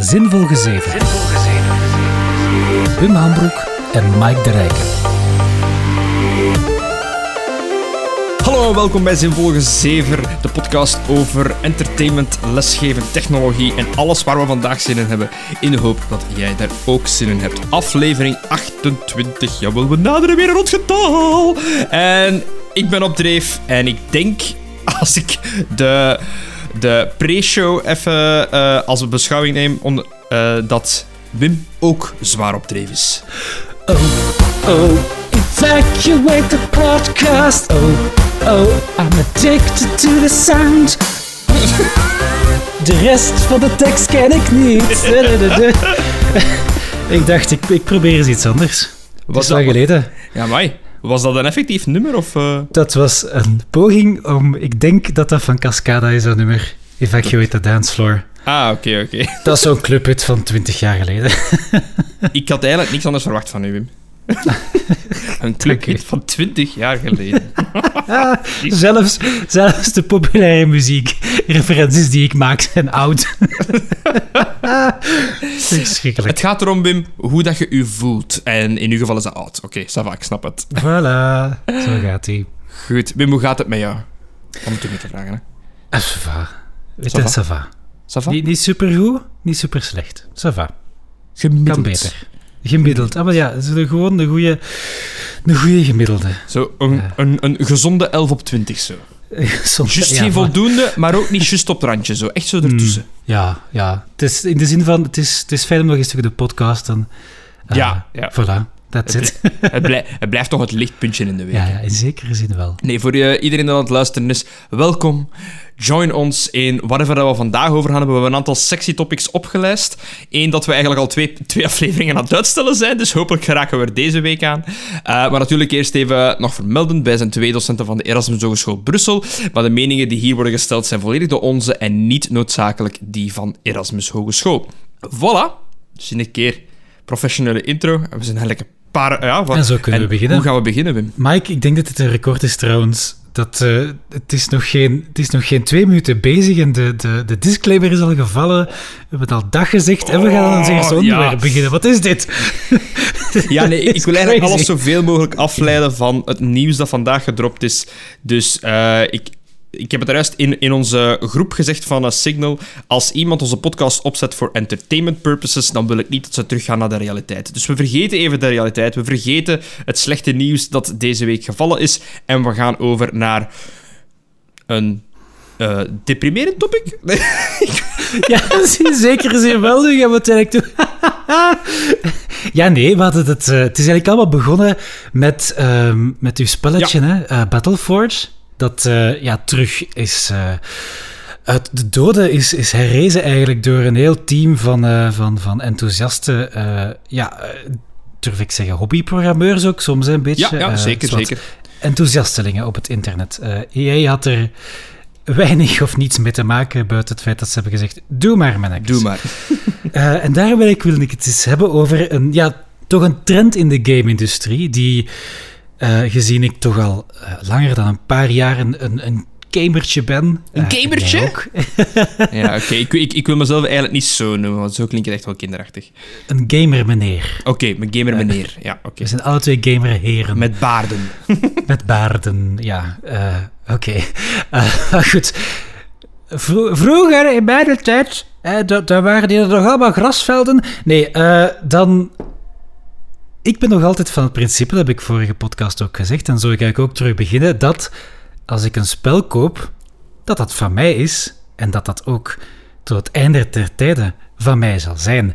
Zinvol Gezeven. Wim Hambroek en Mike de Rijken. Hallo en welkom bij Zinvolge 7, de podcast over entertainment, lesgeven, technologie en alles waar we vandaag zin in hebben. In de hoop dat jij daar ook zin in hebt. Aflevering 28, jawel, we naderen weer een rond. En ik ben op dreef en ik denk, als ik de, de pre-show even uh, als beschouwing neem, on, uh, dat Wim ook zwaar op dreef is. Oh, oh, evacuate the podcast. Oh, oh, I'm addicted to the sound. De rest van de tekst ken ik niet. ik dacht, ik, ik probeer eens iets anders. Wat is lang geleden. Ja, mai. Was dat een effectief nummer? Of, uh... Dat was een poging om... Ik denk dat dat van Cascada is, dat nummer. Evacuate the Dance Floor. Ah, oké, okay, oké. Okay. Dat is zo'n clubhit van 20 jaar geleden. ik had eigenlijk niks anders verwacht van u, Wim. een clubhit van 20 jaar geleden. zelfs, zelfs de populaire muziekreferenties die ik maak zijn oud. Verschrikkelijk. Het gaat erom, Wim, hoe dat je u voelt. En in uw geval is dat oud. Oké, okay, ik snap het. Voilà, zo gaat hij. Goed. Wim, hoe gaat het met jou? Om het te vragen, hè. Sava. Weet je, Sava. Sava? Niet, niet supergoed, niet super slecht. Sava. Gemiddeld. Kan beter. Gemiddeld. Ah, maar ja, is gewoon de goede, de goede gemiddelde. Zo, een, ja. een, een gezonde 11 op 20 zo. Soms, just ja, geen voldoende, maar ook niet just op het randje. Zo. Echt zo ertussen. Mm, ja, ja. Het is in de zin van, het is, het is fijn om nog eens te de podcast dan... Uh, ja, ja. Voilà. That's het, it. het, blijft, het, blijft toch het lichtpuntje in de week. Ja, ja in zekere zin wel. Nee, voor uh, iedereen die aan het luisteren is, welkom. Join ons in whatever we vandaag over gaan hebben. We hebben een aantal sexy topics opgelijst. Eén dat we eigenlijk al twee, twee afleveringen aan het uitstellen zijn, dus hopelijk geraken we er deze week aan. Uh, maar natuurlijk eerst even nog vermelden, wij zijn twee docenten van de Erasmus Hogeschool Brussel, maar de meningen die hier worden gesteld zijn volledig de onze en niet noodzakelijk die van Erasmus Hogeschool. Voilà, dus in een keer professionele intro. We zijn eigenlijk paar... Ja, en zo kunnen en we beginnen. Hoe gaan we beginnen, Wim? Mike, ik denk dat het een record is trouwens. Dat, uh, het, is nog geen, het is nog geen twee minuten bezig en de, de, de disclaimer is al gevallen. We hebben het al dag gezegd en we gaan aan ons eerste onderwerp ja. beginnen. Wat is dit? Ja, nee, ik wil eigenlijk alles zoveel mogelijk afleiden van het nieuws dat vandaag gedropt is. Dus uh, ik, ik heb het juist in, in onze groep gezegd van uh, Signal. Als iemand onze podcast opzet voor entertainment purposes, dan wil ik niet dat ze teruggaan naar de realiteit. Dus we vergeten even de realiteit. We vergeten het slechte nieuws dat deze week gevallen is. En we gaan over naar een uh, deprimerend topic? ja, zeker zin wel. Nu gaan we het eigenlijk doen. ja, nee, het, uh, het is eigenlijk allemaal begonnen met, uh, met uw spelletje, ja. hè? Uh, Battleforge dat uh, ja, terug is. Uh, uit de doden is, is herrezen eigenlijk door een heel team van, uh, van, van enthousiaste, ja, durf ik zeggen, hobbyprogrammeurs ook soms een beetje. Ja, ja zeker, zeker. Enthousiastelingen op het internet. EA had er weinig of niets mee te maken, buiten het feit dat ze hebben gezegd, doe maar, mannetjes. Doe maar. en daar wil ik, wil ik het eens hebben over een, ja, toch een trend in de game-industrie, die uh, gezien ik toch al uh, langer dan een paar jaar een, een, een gamertje ben. Een gamertje? ja, oké. Okay. Ik, ik, ik, wil mezelf eigenlijk niet zo noemen, want zo klinkt het echt wel kinderachtig. Een gamer meneer. Oké, okay, mijn gamer meneer. Ja, oké. We zijn alle twee gamer heren. Met baarden. Met baarden, ja. Uh, oké. goed. Vro vroeger, in mijn tijd, daar waren die er nog allemaal grasvelden. Nee, dan ik ben nog altijd van het principe, dat heb ik vorige podcast ook gezegd, en zo ga ik ook terug beginnen, dat als ik een spel koop, dat dat van mij is en dat dat ook tot het einde der tijden van mij zal zijn.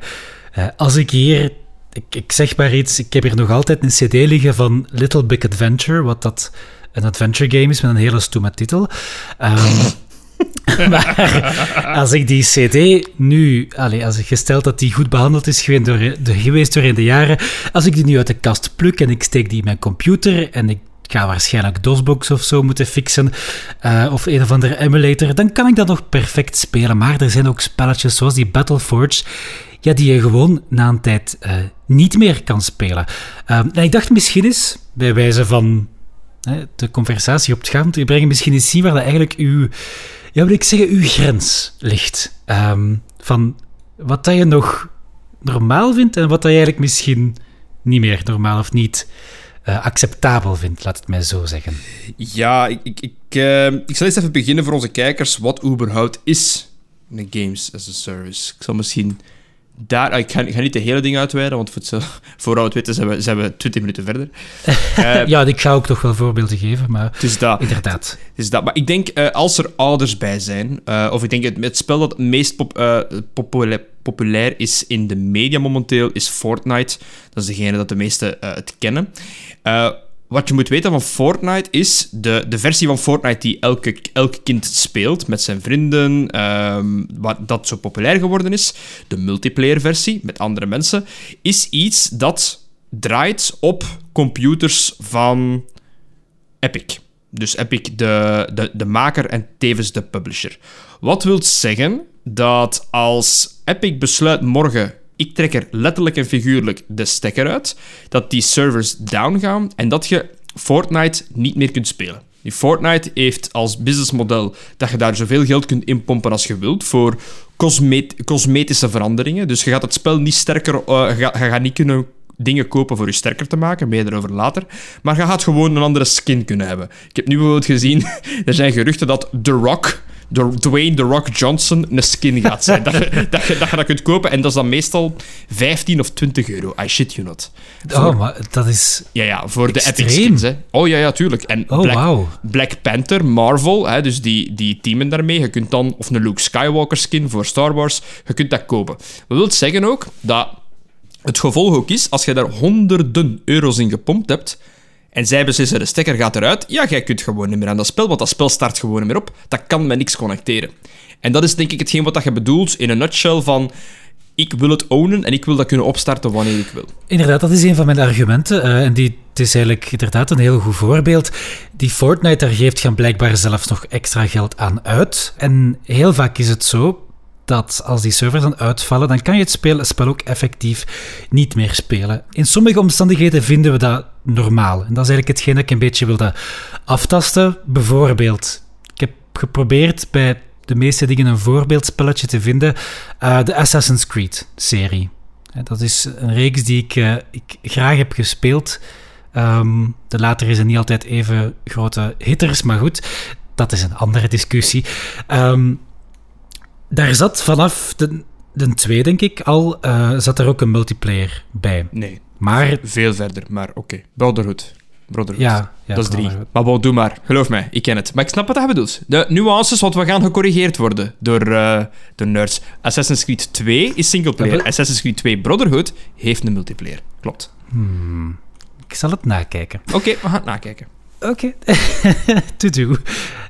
Uh, als ik hier, ik, ik, zeg maar iets, ik heb hier nog altijd een cd liggen van Little Big Adventure, wat dat een adventure game is met een hele stoeme titel. Um, maar als ik die CD nu, allez, als ik gesteld dat die goed behandeld is geweest door, de, geweest de jaren, als ik die nu uit de kast pluk en ik steek die in mijn computer en ik ga waarschijnlijk DOSBox of zo moeten fixen, uh, of een of andere emulator, dan kan ik dat nog perfect spelen. Maar er zijn ook spelletjes zoals die Battleforge, ja, die je gewoon na een tijd uh, niet meer kan spelen. En ik dacht misschien eens, bij wijze van de conversatie op het gang te brengen, misschien eens zien waar dat eigenlijk uw ja, wil ik zeggen, uw grens ligt. Um, van wat dat je nog normaal vindt en wat dat je eigenlijk misschien niet meer normaal of niet uh, acceptabel vindt, laat het mij zo zeggen. Ja, ik, ik, ik, uh, ik zal eens even beginnen voor onze kijkers wat überhaupt is een games as a service. Ik zal misschien daar... Ik, ga, ik ga niet de hele ding uitweiden, want voor, voor we het weten zijn we, zijn we 20 minuten verder. uh, ja, ik ga ook toch wel voorbeelden geven, maar dus dat, inderdaad. Dus dat, maar ik denk, uh, als er ouders bij zijn, uh, of ik denk het, het spel dat het meest pop, populair, populair is in de media momenteel, is Fortnite. Dat is degene dat de meesten het kennen wat je moet weten van Fortnite is de, de versie van Fortnite die elke, elk kind speelt met zijn vrienden, um, wat dat zo populair geworden is, de multiplayer versie met andere mensen, is iets dat draait op computers van Epic. Dus Epic, de, de, de maker en tevens de publisher. Wat wil zeggen dat als Epic besluit morgen ik trek er letterlijk en figuurlijk de stekker uit, dat die servers down gaan en dat je Fortnite niet meer kunt spelen. Fortnite heeft als businessmodel dat je daar zoveel geld kunt inpompen als je wilt voor cosmetische veranderingen. Dus je gaat het spel niet sterker, uh, je, gaat niet kunnen dingen kopen voor je sterker te maken, meer erover later. Maar je gaat gewoon een andere skin kunnen hebben. Ik heb nu bijvoorbeeld gezien, er zijn geruchten dat The Rock Dwayne The Rock Johnson een skin gaat zijn. dat, je, dat, je, dat je dat kunt kopen en dat is dan meestal 15 of 20 euro. I shit you not. oh, maar dat is. Ja, ja, voor de Epic skins. Hè. Oh ja, ja, tuurlijk. En oh, Black, wow. Black Panther, Marvel, hè, dus die, die teamen daarmee. Je kunt dan, of een Luke Skywalker skin voor Star Wars, je kunt dat kopen. Dat wil zeggen ook dat het gevolg ook is, als je daar honderden euro's in gepompt hebt en zij beslissen, de stekker gaat eruit. Ja, jij kunt gewoon niet meer aan dat spel, want dat spel start gewoon niet meer op. Dat kan met niks connecteren. En dat is denk ik hetgeen wat je bedoelt in een nutshell van... Ik wil het ownen en ik wil dat kunnen opstarten wanneer ik wil. Inderdaad, dat is een van mijn argumenten. Uh, en die, het is eigenlijk inderdaad een heel goed voorbeeld. Die Fortnite, daar geeft gaan blijkbaar zelfs nog extra geld aan uit. En heel vaak is het zo dat als die servers dan uitvallen, dan kan je het spel, spel ook effectief niet meer spelen. In sommige omstandigheden vinden we dat normaal. En dat is eigenlijk hetgeen dat ik een beetje wilde aftasten. Bijvoorbeeld, ik heb geprobeerd bij de meeste dingen een voorbeeldspelletje te vinden. Uh, de Assassin's Creed-serie. Dat is een reeks die ik, uh, ik graag heb gespeeld. Um, de later is er niet altijd even grote hitters, maar goed, dat is een andere discussie. Um, daar zat vanaf de, de twee, denk ik, al uh, zat er ook een multiplayer bij. Nee. Maar... Veel verder, maar oké. Okay. Brotherhood. Brotherhood. Ja, ja, dat is drie. Maar bon, doe maar. Geloof mij, ik ken het. Maar ik snap wat hij bedoelt. De nuances, want we gaan gecorrigeerd worden door, uh, door nerds. Assassin's Creed 2 is singleplayer. Assassin's Creed 2 Brotherhood heeft een multiplayer. Klopt. Hmm. Ik zal het nakijken. Oké, okay, we gaan het nakijken. Oké. Okay. to do.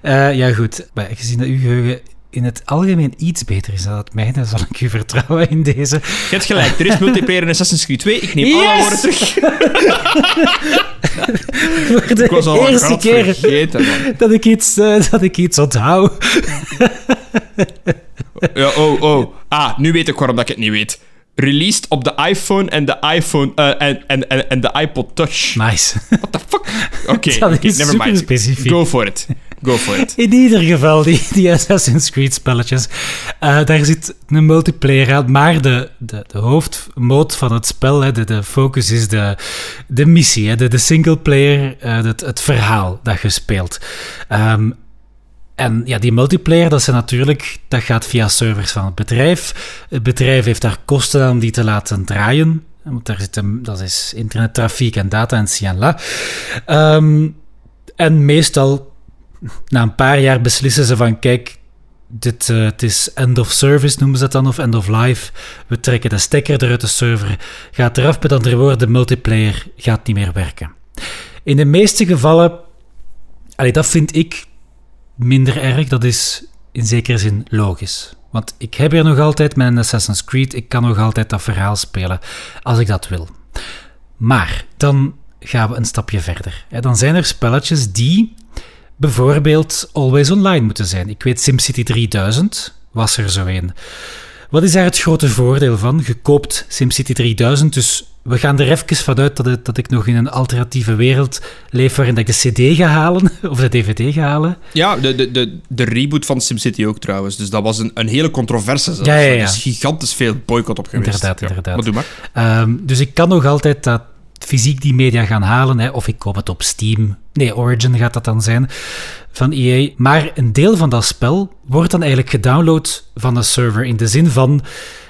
Uh, ja, goed. Maar gezien dat uw geheugen in het algemeen iets beter is dan het mijne, zal ik u vertrouwen in deze. Je hebt gelijk, er is multiplayer in Assassin's Creed 2. Ik neem yes! alle woorden terug. Voor de ik was al eerste keer vergeten, dat, ik iets, uh, dat ik iets onthoud. ja, oh, oh. Ah, nu weet ik waarom dat ik het niet weet. Released op de iPhone en de iPhone uh, en, en, en, en de iPod Touch. Nice. What the fuck? Oké, okay, okay, never mind. Specifiek. Go for it. Go for it. In ieder geval, die, die Assassin's Creed spelletjes. Uh, daar zit een multiplayer aan, maar de, de, de hoofdmoot van het spel, hè, de, de focus is de, de missie, hè, de, de singleplayer, uh, het, het verhaal dat je speelt. Um, en ja, die multiplayer, dat, zijn natuurlijk, dat gaat via servers van het bedrijf. Het bedrijf heeft daar kosten aan om die te laten draaien. Want daar zit een, dat is internettrafiek en data en cianla. Um, en meestal, na een paar jaar beslissen ze van, kijk, dit, uh, het is end of service noemen ze dat dan, of end of life. We trekken de stekker eruit de server, gaat eraf, met andere woorden, multiplayer gaat niet meer werken. In de meeste gevallen, allee, dat vind ik minder erg. Dat is in zekere zin logisch. Want ik heb hier nog altijd mijn Assassin's Creed. Ik kan nog altijd dat verhaal spelen als ik dat wil. Maar dan gaan we een stapje verder. Dan zijn er spelletjes die bijvoorbeeld always online moeten zijn. Ik weet SimCity 3000 was er zo een. Wat is daar het grote voordeel van? Je koopt SimCity 3000, dus we gaan er even vanuit dat, het, dat ik nog in een alternatieve wereld leef waarin ik de CD ga halen, of de DVD ga halen. Ja, de, de, de, de reboot van SimCity ook trouwens. Dus dat was een, een hele controverse zelfs. Ja, ja, ja. Er is gigantisch veel boycott op geweest. Inderdaad, Ja, inderdaad. Maar doe maar. Ehm, dus ik kan nog altijd dat fysiek die media gaan halen, hè, of ik koop het op Steam. Nee, Origin gaat dat dan zijn, van EA. Maar een deel van dat spel wordt dan eigenlijk gedownload van de server, in de zin van...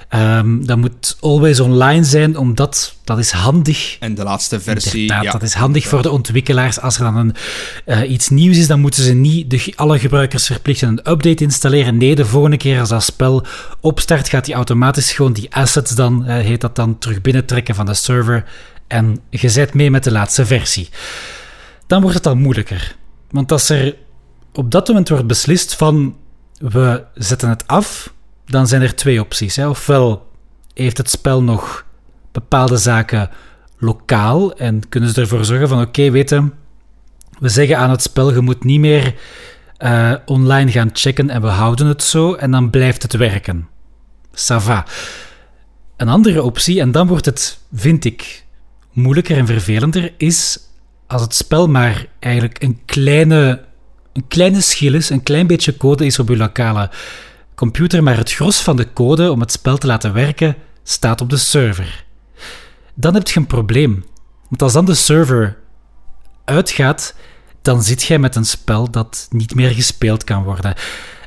ehm, dat moet always online zijn, omdat dat is handig En de laatste versie. Inderdaad, ja. dat is handig voor de ontwikkelaars. Als er dan een, eh, iets nieuws is, dan moeten ze niet de, alle gebruikers verplichten een update installeren. Nee, de volgende keer als dat spel opstart, gaat hij automatisch gewoon die assets dan, eh, heet dat dan, terug binnentrekken van de server. En je zet mee met de laatste versie. Dan wordt het al moeilijker. Want als er op dat moment wordt beslist van we zetten het af, dan zijn er twee opties. Hè. Ofwel heeft het spel nog bepaalde zaken lokaal en kunnen ze ervoor zorgen van oké, weten, we zeggen aan het spel, je moet niet meer eh, online gaan checken en we houden het zo en dan blijft het werken. Ça va. Een andere optie, en dan wordt het, vind ik, moeilijker en vervelender, is als het spel maar eigenlijk een kleine, een kleine schil is, een klein beetje code is op je lokale computer, maar het gros van de code om het spel te laten werken staat op de server. Dan heb je een probleem. Want als dan de server uitgaat, dan zit jij met een spel dat niet meer gespeeld kan worden.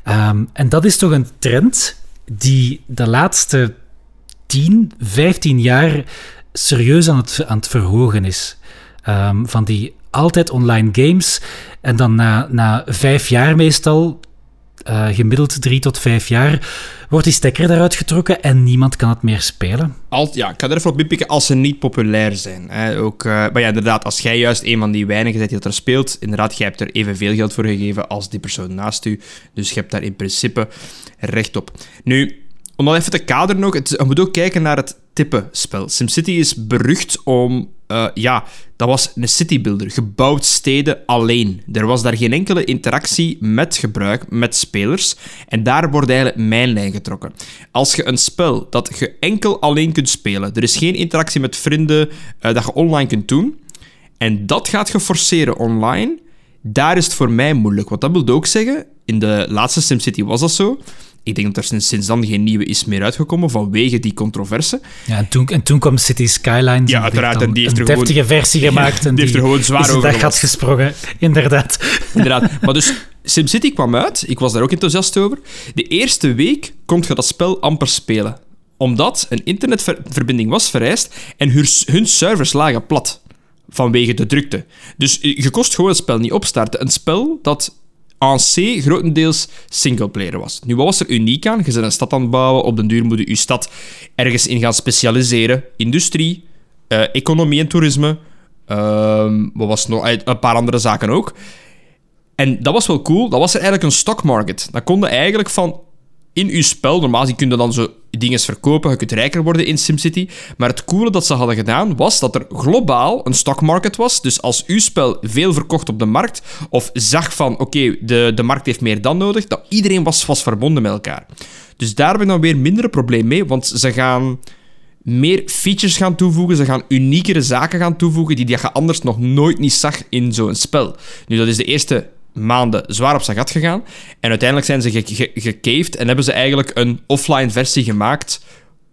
Ehm, en dat is toch een trend die de laatste 10, 15 jaar serieus aan het, aan het verhogen is. Ehm, van die altijd online games. En dan na, na vijf jaar meestal, eh, gemiddeld drie tot vijf jaar, wordt die stekker eruit getrokken en niemand kan het meer spelen. Alt, ja, ik ga er even op inpikken als ze niet populair zijn. Hè. Ook, eh, maar ja, inderdaad, als jij juist een van die weinigen bent die dat er speelt, inderdaad, jij hebt er evenveel geld voor gegeven als die persoon naast u. Dus je hebt daar in principe recht op. Nu, om dan even te kaderen nog, het, je moet ook kijken naar het type spel. SimCity is berucht om, eh, ja, dat was een citybuilder, gebouwd steden alleen. Er was daar geen enkele interactie met gebruik, met spelers. En daar wordt eigenlijk mijn lijn getrokken. Als je een spel dat je enkel alleen kunt spelen, er is geen interactie met vrienden eh, dat je online kunt doen, en dat gaat je forceren online, daar is het voor mij moeilijk. Want dat wil ook zeggen, in de laatste SimCity was dat zo. Ik denk dat er sinds, dan geen nieuwe is meer uitgekomen vanwege die controverse. Ja, en toen, en toen kwam City Skylines. Ja, uiteraard, en die heeft een er gewoon- deftige versie gemaakt. en die heeft er gewoon zwaar over dat gat gesprongen, inderdaad. Inderdaad. Maar dus, SimCity kwam uit. Ik was daar ook enthousiast over. De eerste week kon je dat spel amper spelen. Omdat een internetverbinding was vereist en hun, hun servers lagen plat. Vanwege de drukte. Dus je kost gewoon het spel niet opstarten. Een spel dat aan C grotendeels singleplayer was. Nu, wat was er uniek aan? Je bent een stad aan het bouwen. Op den duur moet je je stad ergens in gaan specialiseren. Industrie, eh, economie en toerisme. Ehm, wat was nog? Eh, Een paar andere zaken ook. En dat was wel cool. Dat was er eigenlijk een stock market. Dat konden eigenlijk van in uw spel, normaal kun je dan zo dingen verkopen, je kunt rijker worden in SimCity. Maar het coole dat ze hadden gedaan, was dat er globaal een stock market was. Dus als uw spel veel verkocht op de markt, of zag van, oké, de, de markt heeft meer dan nodig, dat iedereen was, was verbonden met elkaar. Dus daar heb ik dan weer minder een probleem mee, want ze gaan meer features gaan toevoegen. Ze gaan uniekere zaken gaan toevoegen die je anders nog nooit niet zag in zo'n spel. Nu, dat is de eerste maanden zwaar op zijn gat gegaan. En uiteindelijk zijn ze ge- ge- gecaved en hebben ze eigenlijk een offline versie gemaakt.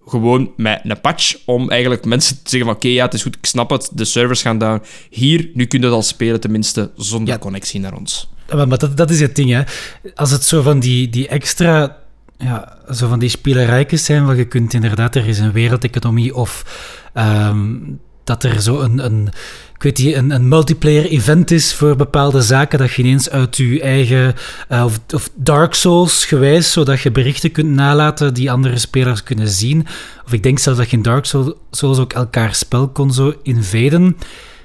Gewoon met een patch om eigenlijk mensen te zeggen van oké, ja, het is goed, ik snap het, de servers gaan down. Hier, nu kun je het al spelen, tenminste, zonder Ja. connectie naar ons. Maar, maar dat, dat is het ding, hè. Als het zo van die, die extra... Ja, zo van die spielerijkes zijn, waar je kunt inderdaad... Er is een wereldeconomie of... ehm, dat er zo een... een ik weet niet, een, een multiplayer event is voor bepaalde zaken, dat je ineens uit je eigen, eh, of, of Dark Souls gewijs, zodat je berichten kunt nalaten die andere spelers kunnen zien. Of ik denk zelfs dat je in Dark Soul- Souls ook elkaar spel kon zo invaden.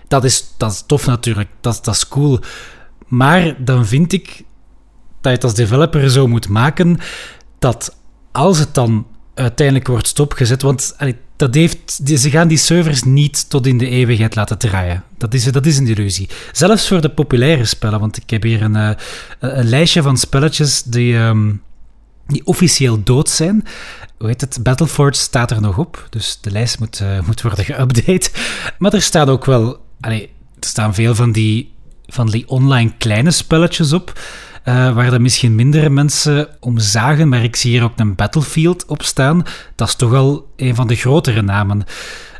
Dat is, dat is tof natuurlijk, dat, dat is cool. Maar dan vind ik dat je het als developer zo moet maken dat als het dan uiteindelijk wordt stopgezet, want dat heeft, ze gaan die servers niet tot in de eeuwigheid laten draaien. Dat is, dat is een illusie. Zelfs voor de populaire spellen, want ik heb hier een, eh, een lijstje van spelletjes die, ehm, die officieel dood zijn. Hoe heet het? Battleforge staat er nog op, dus de lijst moet, uh, moet worden geüpdate. Maar er staat ook wel... Er staan veel van die, van die online kleine spelletjes op, uh, waar er misschien mindere mensen om zagen, maar ik zie hier ook een Battlefield op staan. Dat is toch al een van de grotere namen.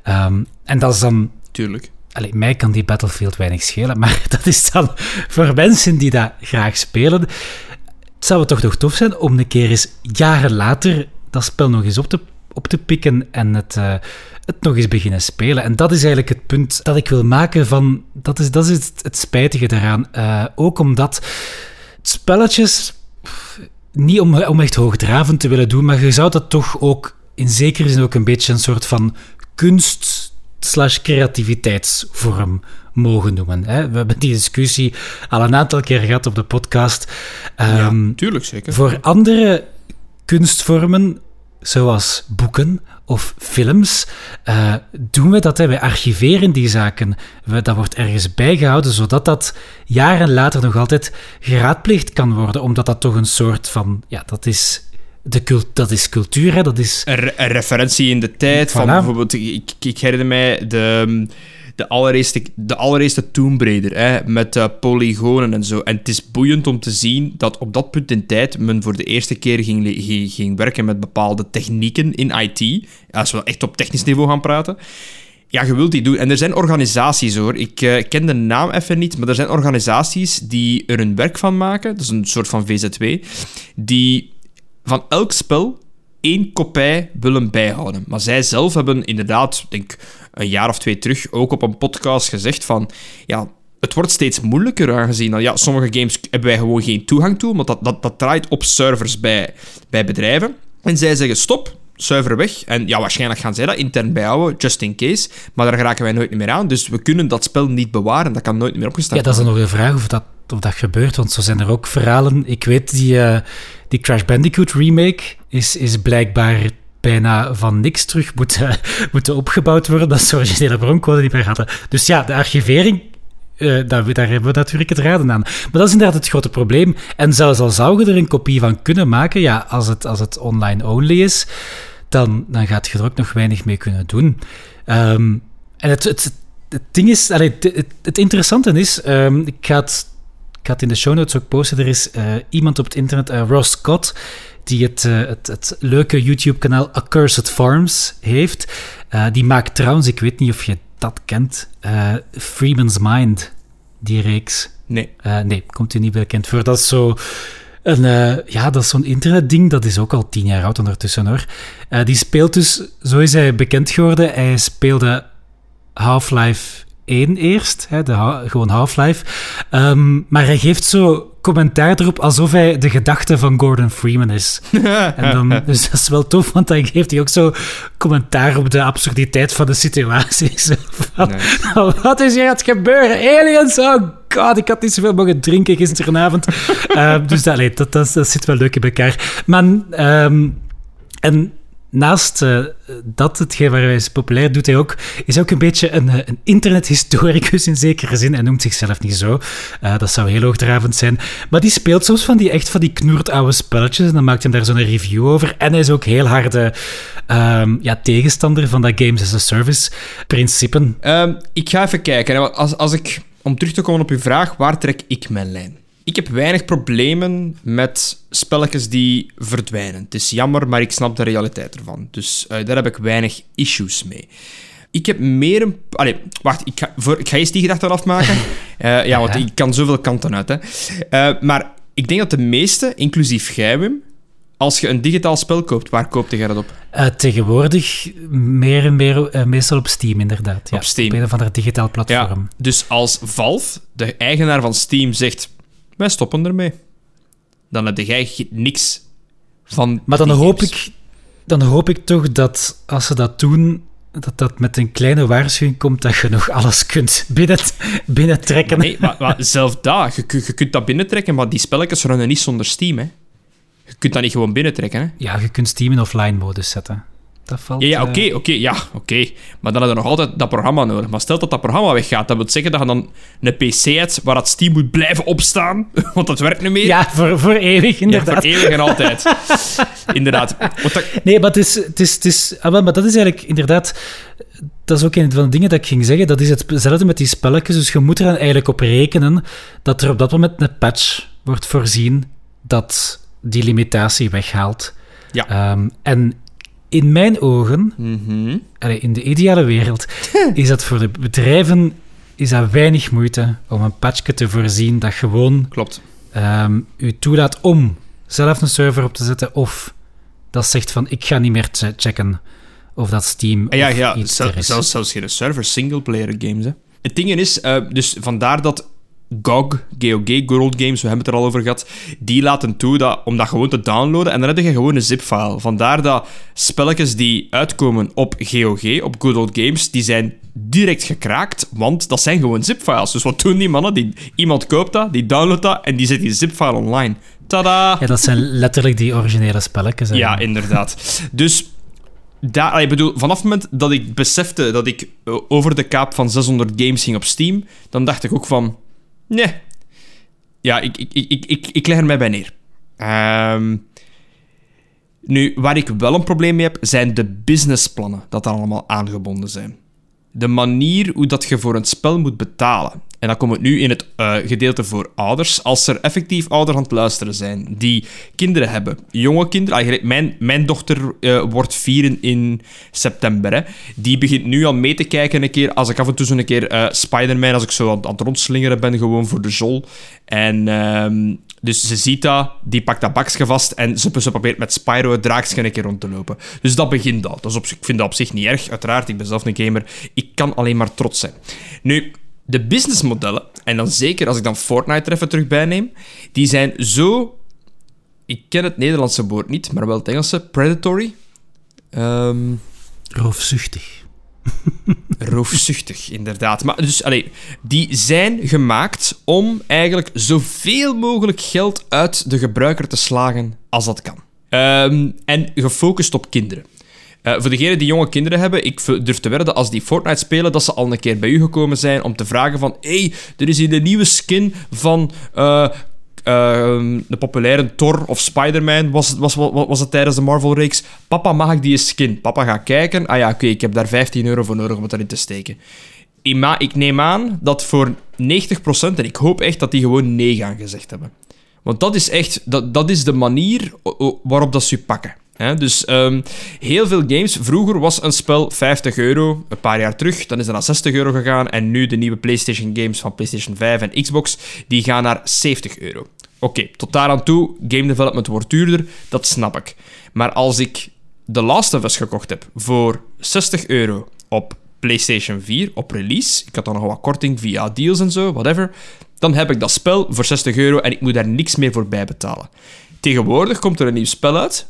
Um, en dat is dan... Tuurlijk. Allee, mij kan die Battlefield weinig schelen, maar dat is dan voor mensen die dat graag spelen. Het zou het toch nog tof zijn om een keer eens jaren later dat spel nog eens op te, op te pikken en het, uh, het nog eens beginnen spelen. En dat is eigenlijk het punt dat ik wil maken van... Dat is, dat is het, het spijtige daaraan. Uh, ook omdat spelletjes... Niet om, om echt hoogdravend te willen doen, maar je zou dat toch ook in zekere zin ook een beetje een soort van kunst slash creativiteitsvorm mogen noemen. Hè. We hebben die discussie al een aantal keer gehad op de podcast. Um, ja, tuurlijk, zeker. Voor andere kunstvormen, zoals boeken of films, uh, doen we dat. Hè. We archiveren die zaken. We, dat wordt ergens bijgehouden, zodat dat jaren later nog altijd geraadpleegd kan worden, omdat dat toch een soort van... Ja, dat is de cult, dat is cultuur, hè? dat is... Een, referentie in de tijd. Van bijvoorbeeld, ik, ik herinner mij de, de, allereerste, de allereerste Tomb hè, met uh, polygonen en zo. En het is boeiend om te zien dat op dat punt in tijd men voor de eerste keer ging, ging, werken met bepaalde technieken in IT. Als we echt op technisch niveau gaan praten. Ja, je wilt die doen. En er zijn organisaties hoor. Ik uh, ken de naam even niet, maar er zijn organisaties die er een werk van maken. Dat is een soort van VZW. Die van elk spel één kopij willen bijhouden. Maar zij zelf hebben inderdaad, denk een jaar of twee terug, ook op een podcast gezegd van... Ja, het wordt steeds moeilijker aangezien dat ja, sommige games hebben wij gewoon geen toegang toe, want dat, dat, dat draait op servers bij, bij bedrijven. En zij zeggen stop, zuiver weg. En ja, waarschijnlijk gaan zij dat intern bijhouden, just in case. Maar daar geraken wij nooit meer aan. Dus we kunnen dat spel niet bewaren. Dat kan nooit meer opgestart worden. Ja, dat is dan nog de vraag of dat, of dat gebeurt. Want zo zijn er ook verhalen. Ik weet, die, uh, die Crash Bandicoot remake is, is blijkbaar bijna van niks terug moeten, moeten opgebouwd worden. Dat is de originele broncode die we hadden. Dus ja, de archivering uh, daar, hebben we natuurlijk het raden aan. Maar dat is inderdaad het grote probleem. En zelfs al zou je er een kopie van kunnen maken, ja, als het, als het online only is, dan, dan gaat je er ook nog weinig mee kunnen doen. Um, en het, het, het, ding is, allee, het, het, interessante is, um, ik, ga het, ik ga in de show notes ook posten, er is uh, iemand op het internet, uh, Ross Scott, die het, het, het, leuke YouTube-kanaal Accursed Farms heeft. die maakt trouwens, ik weet niet of je dat kent, Freeman's Mind, die reeks. Nee. nee, komt u niet bekend voor. Dat is zo en uh, ja, dat is zo'n internetding, dat is ook al tien jaar oud ondertussen hoor. Die speelt dus, zo is hij bekend geworden, hij speelde Half-Life 1 eerst, hè, de, gewoon Half-Life. Um, maar hij geeft zo commentaar erop alsof hij de gedachte van Gordon Freeman is. en dan, dus dat is wel tof, want dan geeft hij ook zo commentaar op de absurditeit van de situatie. van, Wat is hier aan het gebeuren? Aliens? Oh god, ik had niet zoveel mogen drinken gisteravond. uh, dus dat, dat, dat, dat, zit wel leuk in elkaar. Maar... Um, en naast uh, dat, hetgeen waar hij is populair, doet hij ook, is ook een beetje een, eh, een internethistoricus in zekere zin. Hij noemt zichzelf niet zo. Uh, dat zou heel hoogdravend zijn. Maar die speelt soms van die echt van die knoert oude spelletjes. En dan maakt hij daar zo'n review over. En hij is ook heel harde um, ja, tegenstander van dat Games as a Service principe. Um, ik ga even kijken. Als, als ik, om terug te komen op uw vraag, waar trek ik mijn lijn? Ik heb weinig problemen met spelletjes die verdwijnen. Het is jammer, maar ik snap de realiteit ervan. Dus uh, daar heb ik weinig issues mee. Ik heb meer een... Allee, wacht, ik ga, voor, ik ga eerst die gedachte afmaken. Uh, ja, want ik kan zoveel kanten uit. Hè. Uh, maar ik denk dat de meeste, inclusief jij, Wim, als je een digitaal spel koopt, waar koopte je dat op? Uh, tegenwoordig meer en meer, uh, meestal op Steam, inderdaad. Ja, op Steam. Op een of ander digitaal platform. Ja, dus als Valve, de eigenaar van Steam, zegt wij stoppen ermee. Dan heb jij niks van. Maar dan hoop, ik, dan hoop ik toch dat als ze dat doen, dat dat met een kleine waarschuwing komt dat je nog alles kunt binnen, binnentrekken. nee, maar, maar zelf dat. Je, je, kunt dat binnentrekken, maar die spelletjes runnen niet zonder Steam. Hè. Je kunt dat niet gewoon binnentrekken. Hè. Ja, je kunt Steam in offline modus zetten. Dat valt... Ja, ja eh, oké, oké, ja, oké. Maar dan heb je nog altijd dat programma nodig. Maar stel dat dat programma weggaat, dat wil zeggen dat je dan een PC hebt waar dat Steam moet blijven opstaan, want dat werkt niet meer. Ja, voor, voor eeuwig, Ja, inderdaad. voor eeuwig en altijd. inderdaad. Want dat- Nee, maar, het is, het is, het is, ah, maar dat is eigenlijk inderdaad... Dat is ook een van de dingen dat ik ging zeggen. Dat is hetzelfde met die spelletjes. Dus je moet er dan eigenlijk op rekenen dat er op dat moment een patch wordt voorzien dat die limitatie weghaalt. Ja. Ehm, en in mijn ogen, allee, in de ideale wereld, is dat voor de bedrijven is dat weinig moeite om een patchje te voorzien dat gewoon Klopt. ehm, u toelaat om zelf een server op te zetten of dat zegt van ik ga niet meer che- checken of dat Steam Ah, ja, ja is. zelfs, zelfs geen server, singleplayer games. Hè. Het ding is, eh, dus vandaar dat GOG, GOG, Good Old Games, we hebben het er al over gehad, die laten toe dat, om dat gewoon te downloaden en dan heb je gewoon een zip-file. Vandaar dat spelletjes die uitkomen op GOG, op Good Old Games, die zijn direct gekraakt, want dat zijn gewoon zip-files. Dus wat doen die mannen? Die, iemand koopt dat, die downloadt dat en die zet die zip-file online. Tada! Ja, dat zijn letterlijk die originele spelletjes. hè. Ja, inderdaad. Dus daar, ik bedoel, vanaf het moment dat ik besefte dat ik eh, over de kaap van 600 games ging op Steam, dan dacht ik ook van, nee. Ja, ik, ik, ik, ik, ik, leg er mij bij neer. Ehm, nu, waar ik wel een probleem mee heb, zijn de businessplannen dat daar allemaal aangebonden zijn. De manier hoe dat je voor een spel moet betalen. En dan komt het nu in het eh, gedeelte voor ouders. Als er effectief ouders aan het luisteren zijn die kinderen hebben, jonge kinderen. Mijn, mijn dochter eh, wordt vier in september. Hè. Die begint nu al mee te kijken een keer. Als ik af en toe zo'n keer eh Spider-Man, als ik zo aan, aan het rondslingeren ben, gewoon voor de jol. En ehm, dus ze ziet dat, die pakt dat bakje vast en ze, probeert met Spyro het draakje een keer rond te lopen. Dus dat begint al. Dat is op, ik vind dat op zich niet erg. Uiteraard, ik ben zelf een gamer. Ik kan alleen maar trots zijn. Nu, de businessmodellen, en dan zeker als ik dan Fortnite er even terug bij neem, die zijn zo... Ik ken het Nederlandse woord niet, maar wel het Engelse. Predatory. Roofzuchtig. roofzuchtig, inderdaad. Maar dus, allee, die zijn gemaakt om eigenlijk zoveel mogelijk geld uit de gebruiker te slagen als dat kan. Ehm, en gefocust op kinderen. Eh, voor degenen die jonge kinderen hebben, ik durf te wedden als die Fortnite spelen, dat ze al een keer bij u gekomen zijn om te vragen van hey, er is hier een nieuwe skin van eh, de populaire Thor of Spider-Man was, was, was, was het tijdens de Marvel-reeks. Papa, mag ik die skin? Papa gaat kijken. Ah ja, oké, ik heb daar 15 euro voor nodig om het erin te steken. Ik neem aan dat voor 90%, en ik hoop echt dat die gewoon nee gaan gezegd hebben. Want dat is echt, dat, dat is de manier waarop dat ze pakken. Dus ehm, heel veel games. Vroeger was een spel 50 euro, een paar jaar terug. Dan is dat naar 60 euro gegaan. En nu de nieuwe PlayStation games van PlayStation 5 en Xbox, die gaan naar 70 euro. Oké, tot daar aan toe, game development wordt duurder, dat snap ik. Maar als ik The Last of Us gekocht heb voor 60 euro op PlayStation 4 op release, ik had dan nog wat korting via deals en zo, whatever, dan heb ik dat spel voor 60 euro en ik moet daar niks meer voor bij betalen. Tegenwoordig komt er een nieuw spel uit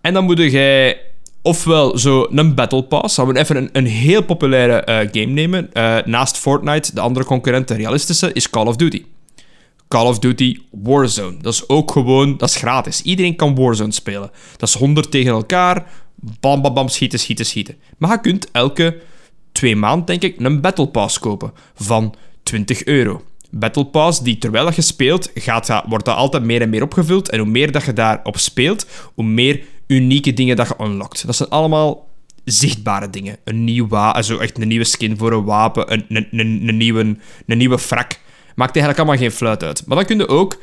en dan moet jij ofwel zo een Battle Pass, gaan we even een, een heel populaire eh, game nemen. Eh, naast Fortnite, de andere concurrent, de realistische, is Call of Duty. Call of Duty Warzone. Dat is ook gewoon, dat is gratis. Iedereen kan Warzone spelen. Dat is 100 tegen elkaar. Bam, bam, bam, schieten, schieten, schieten. Maar je kunt elke twee maanden, denk ik, een Battle Pass kopen van 20 euro. Battle Pass, die terwijl je speelt, gaat, wordt dat altijd meer en meer opgevuld. En hoe meer dat je daarop speelt, hoe meer unieke dingen dat je unlockt. Dat zijn allemaal zichtbare dingen. Een nieuw wapen, echt een nieuwe skin voor een wapen, een, een, een, een, nieuwe, een nieuwe frak. Maakt eigenlijk allemaal geen fluit uit. Maar dan kun je ook,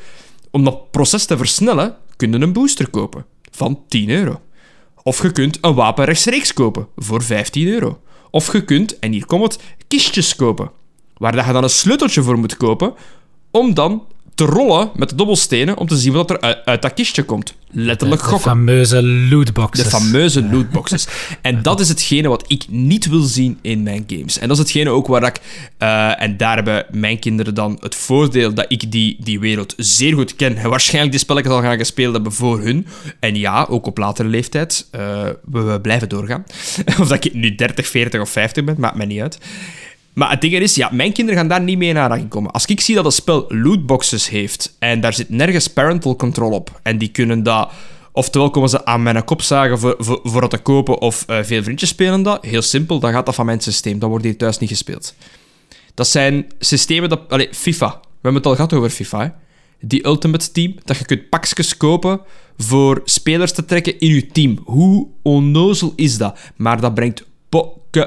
om dat proces te versnellen, kun een booster kopen van 10 euro. Of je kunt een wapen rechtstreeks kopen voor 15 euro. Of je kunt, en hier komt het, kistjes kopen. Waar dat je dan een sleuteltje voor moet kopen, om dan te rollen met de dobbelstenen om te zien wat er uit, uit dat kistje komt. Letterlijk De gokken. fameuze lootboxes. De fameuze lootboxes. En dat is hetgene wat ik niet wil zien in mijn games. En dat is hetgene ook waar ik... eh, en daar hebben mijn kinderen dan het voordeel dat ik die, die wereld zeer goed ken. En waarschijnlijk die spelletjes al gaan gespeeld hebben voor hun. En ja, ook op latere leeftijd. eh, we, we blijven doorgaan. of dat ik nu 30, 40 of 50 ben, maakt mij niet uit. Maar het ding is, ja, mijn kinderen gaan daar niet mee in aanraking komen. Als ik zie dat een spel lootboxes heeft en daar zit nergens parental control op en die kunnen dat Oftewel komen ze aan mijn kop zagen voor, voor, het te kopen of eh, veel vriendjes spelen dat. Heel simpel, dan gaat dat van mijn systeem. Dat wordt hier thuis niet gespeeld. Dat zijn systemen dat... Allee, FIFA. We hebben het al gehad over FIFA. Die Ultimate Team, dat je kunt pakjes kopen voor spelers te trekken in je team. Hoe onnozel is dat? Maar dat brengt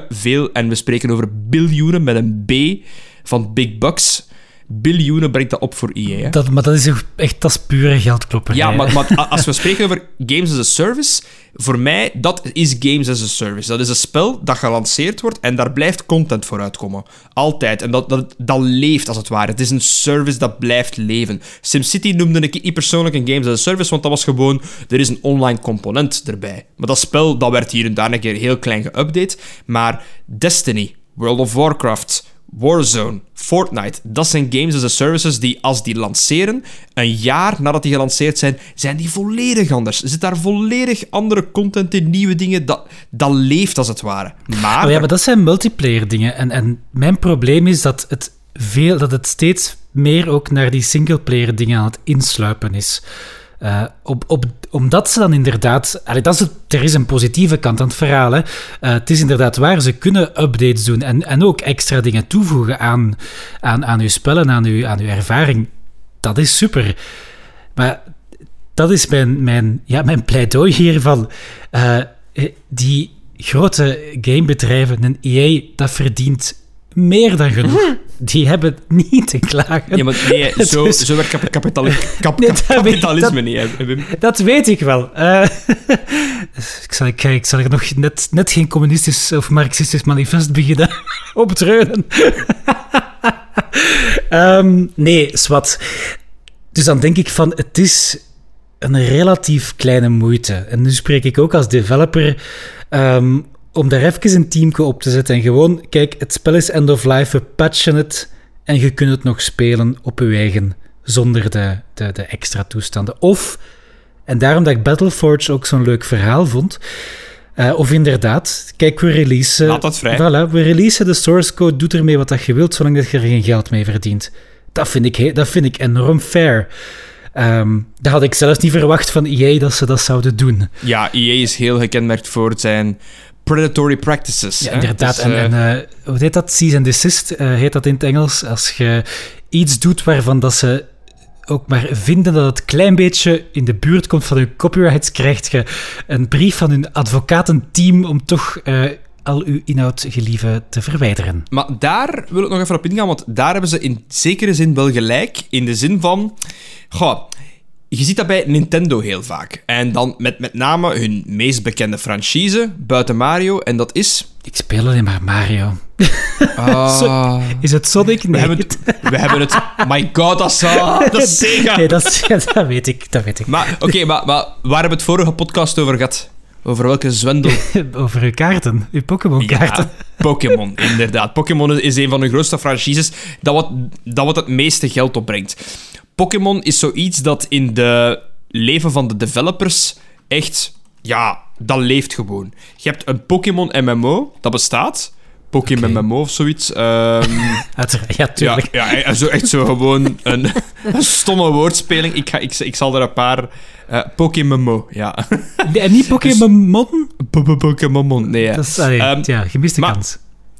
veel, en we spreken over biljoenen met een B van big bucks. Biljoenen brengt dat op voor EA. Hè? Dat, maar dat is echt dat is pure geldklopperij. Ja, maar, maar als we spreken over games as a service, voor mij, dat is games as a service. Dat is een spel dat gelanceerd wordt en daar blijft content voor uitkomen. Altijd. En dat, dat, dat leeft, als het ware. Het is een service dat blijft leven. SimCity noemde ik niet persoonlijk een games as a service, want dat was gewoon, er is een online component erbij. Maar dat spel, dat werd hier en daar een keer heel klein geüpdate. Maar Destiny, World of Warcraft... Warzone, Fortnite, dat zijn games as a services die als die lanceren, een jaar nadat die gelanceerd zijn, zijn die volledig anders. Er zit daar volledig andere content in, nieuwe dingen, dat, dat leeft als het ware. Maar, Oh ja, maar dat zijn multiplayer dingen. En, en mijn probleem is dat het, veel, dat het steeds meer ook naar die singleplayer dingen aan het insluipen is. Eh, op, op, omdat ze dan inderdaad... Allee, dat is er is een positieve kant aan het verhaal. Hè. Eh, het is inderdaad waar, ze kunnen updates doen en, en ook extra dingen toevoegen aan, aan, aan uw spellen, aan uw, aan uw ervaring. Dat is super. Maar dat is mijn, mijn, ja, mijn pleidooi hiervan. Eh, die grote gamebedrijven, een EA, dat verdient meer dan genoeg. Die hebben niet te klagen. Ja, maar nee, zo, zo werkt kap- kapitali- kap- Nee, dat weet ik, kapitalisme dat- niet, hè. Dat weet ik wel. Eh, ik, zal, ik, ik zal er nog net, net geen communistisch of marxistisch manifest beginnen optreunen. Ehm, nee, zwart. Dus dan denk ik van, het is een relatief kleine moeite. En nu spreek ik ook als developer ehm, om daar even een teamje op te zetten en gewoon, kijk, het spel is end of life, we patchen het en je kunt het nog spelen op je eigen, zonder de, de, de extra toestanden. Of, en daarom dat ik Battleforge ook zo'n leuk verhaal vond, eh, of inderdaad, kijk, we releasen... Laat dat vrij. Voilà, we releasen de source code, doe ermee wat dat je wilt, zolang dat je er geen geld mee verdient. Dat vind ik, dat vind ik enorm fair. Ehm, dat had ik zelfs niet verwacht van EA dat ze dat zouden doen. Ja, EA is heel gekenmerkt voor zijn predatory practices. Ja, inderdaad. Dus, en eh, en eh, hoe heet dat? Cease and desist eh, heet dat in het Engels. Als je iets doet waarvan dat ze ook maar vinden dat het klein beetje in de buurt komt van hun copyrights, krijg je een brief van hun advocatenteam om toch al uw inhoud gelieve te verwijderen. Maar daar wil ik nog even op ingaan, want daar hebben ze in zekere zin wel gelijk. In de zin van... Goh, je ziet dat bij Nintendo heel vaak. En dan met met name hun meest bekende franchise, buiten Mario, en dat is... Ik speel alleen maar Mario. Ah, Is het Sonic? we, Nee. hebben het, we hebben het... My god, dat is, dat is Sega. Nee, dat, is- dat weet ik. Dat weet ik. Maar, oké, maar, maar waar hebben we het vorige podcast over gehad? Over welke zwendel? Over uw kaarten, uw Pokémon-kaarten. Ja, Pokémon, inderdaad. Pokémon is een van de grootste franchises dat wat, dat wat het meeste geld opbrengt. Pokémon is zoiets dat in de leven van de developers echt... Ja, dat leeft gewoon. Je hebt een Pokémon MMO, dat bestaat. Pokémon Oké. MMO of zoiets. Uiteraard, ja, ja, tuurlijk. ja, en zo, echt zo gewoon een, een stomme woordspeling. Ik, ga, ik, ik zal er een paar... eh Pokémon, ja. Nee, En niet Pokémon? Pokémon, nee. ja. Dat is allee, Ehm, ja, gemiste maar- kans.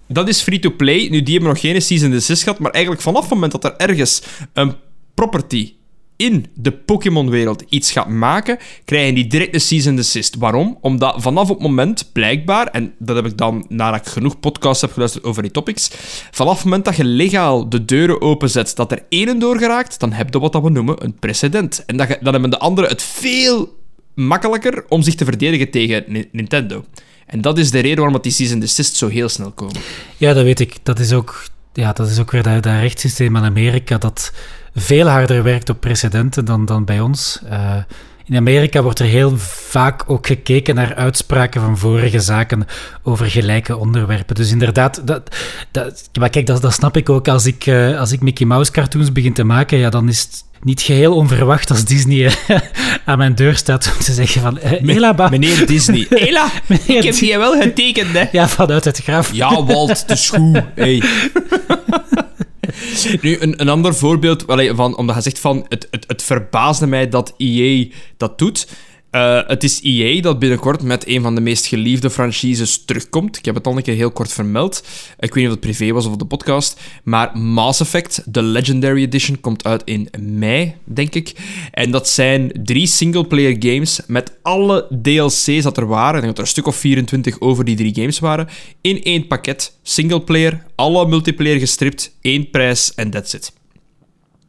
Dat is free-to-play. Nu, die hebben nog geen season desist gehad, maar eigenlijk vanaf het moment dat er ergens een property in de Pokémon-wereld iets gaat maken, krijgen die direct een season desist. Waarom? Omdat vanaf het moment, blijkbaar, en dat heb ik dan nadat ik genoeg podcasts heb geluisterd over die topics, vanaf het moment dat je legaal de deuren openzet, dat er één door geraakt, dan heb je wat we noemen een precedent. En dat je- dan hebben de anderen het veel makkelijker om zich te verdedigen tegen Ni- Nintendo. En dat is de reden waarom die season desist zo heel snel komen. Ja, dat weet ik. Dat is ook, ja, dat is ook weer dat, dat rechtssysteem in Amerika dat veel harder werkt op precedenten dan, dan bij ons. Eh, in Amerika wordt er heel vaak ook gekeken naar uitspraken van vorige zaken over gelijke onderwerpen. Dus inderdaad, dat, dat, maar kijk, dat, dat snap ik ook. Als ik, eh, als ik Mickey Mouse cartoons begin te maken, ja, dan is het niet geheel onverwacht als Disney eh, aan mijn deur staat om te zeggen van... ba- Meneer Disney. Ela, Meneer ik heb Di- die wel getekend, hè. Ja, vanuit het graf. Ja, Walt, de schoe. Hey. Nu, een, een ander voorbeeld, van, omdat je zegt van, het, het, het verbaasde mij dat EA dat doet. Uh, het is EA dat binnenkort met een van de meest geliefde franchises terugkomt. Ik heb het al een keer heel kort vermeld. Ik weet niet of het privé was of op de podcast. Maar Mass Effect, de Legendary Edition, komt uit in mei, denk ik. En dat zijn drie single-player games met alle DLC's dat er waren. Ik denk dat er een stuk of 24 over die drie games waren. In één pakket. Singleplayer, alle multiplayer gestript, één prijs en that's it.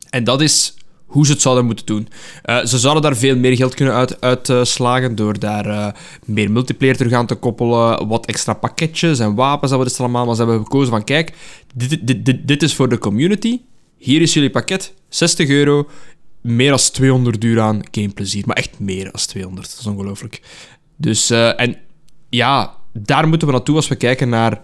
En dat is hoe ze het zouden moeten doen. Uh, ze zouden daar veel meer geld kunnen uitslagen uit, uh, door daar uh, meer multiplayer terug aan te koppelen, wat extra pakketjes en wapens, dat we allemaal. Maar ze hebben gekozen van, kijk, dit, dit, dit, dit, is voor de community. Hier is jullie pakket, 60 euro, meer dan 200 uur aan gameplezier. Maar echt meer dan 200, dat is ongelooflijk. Dus, en ja, daar moeten we naartoe als we kijken naar,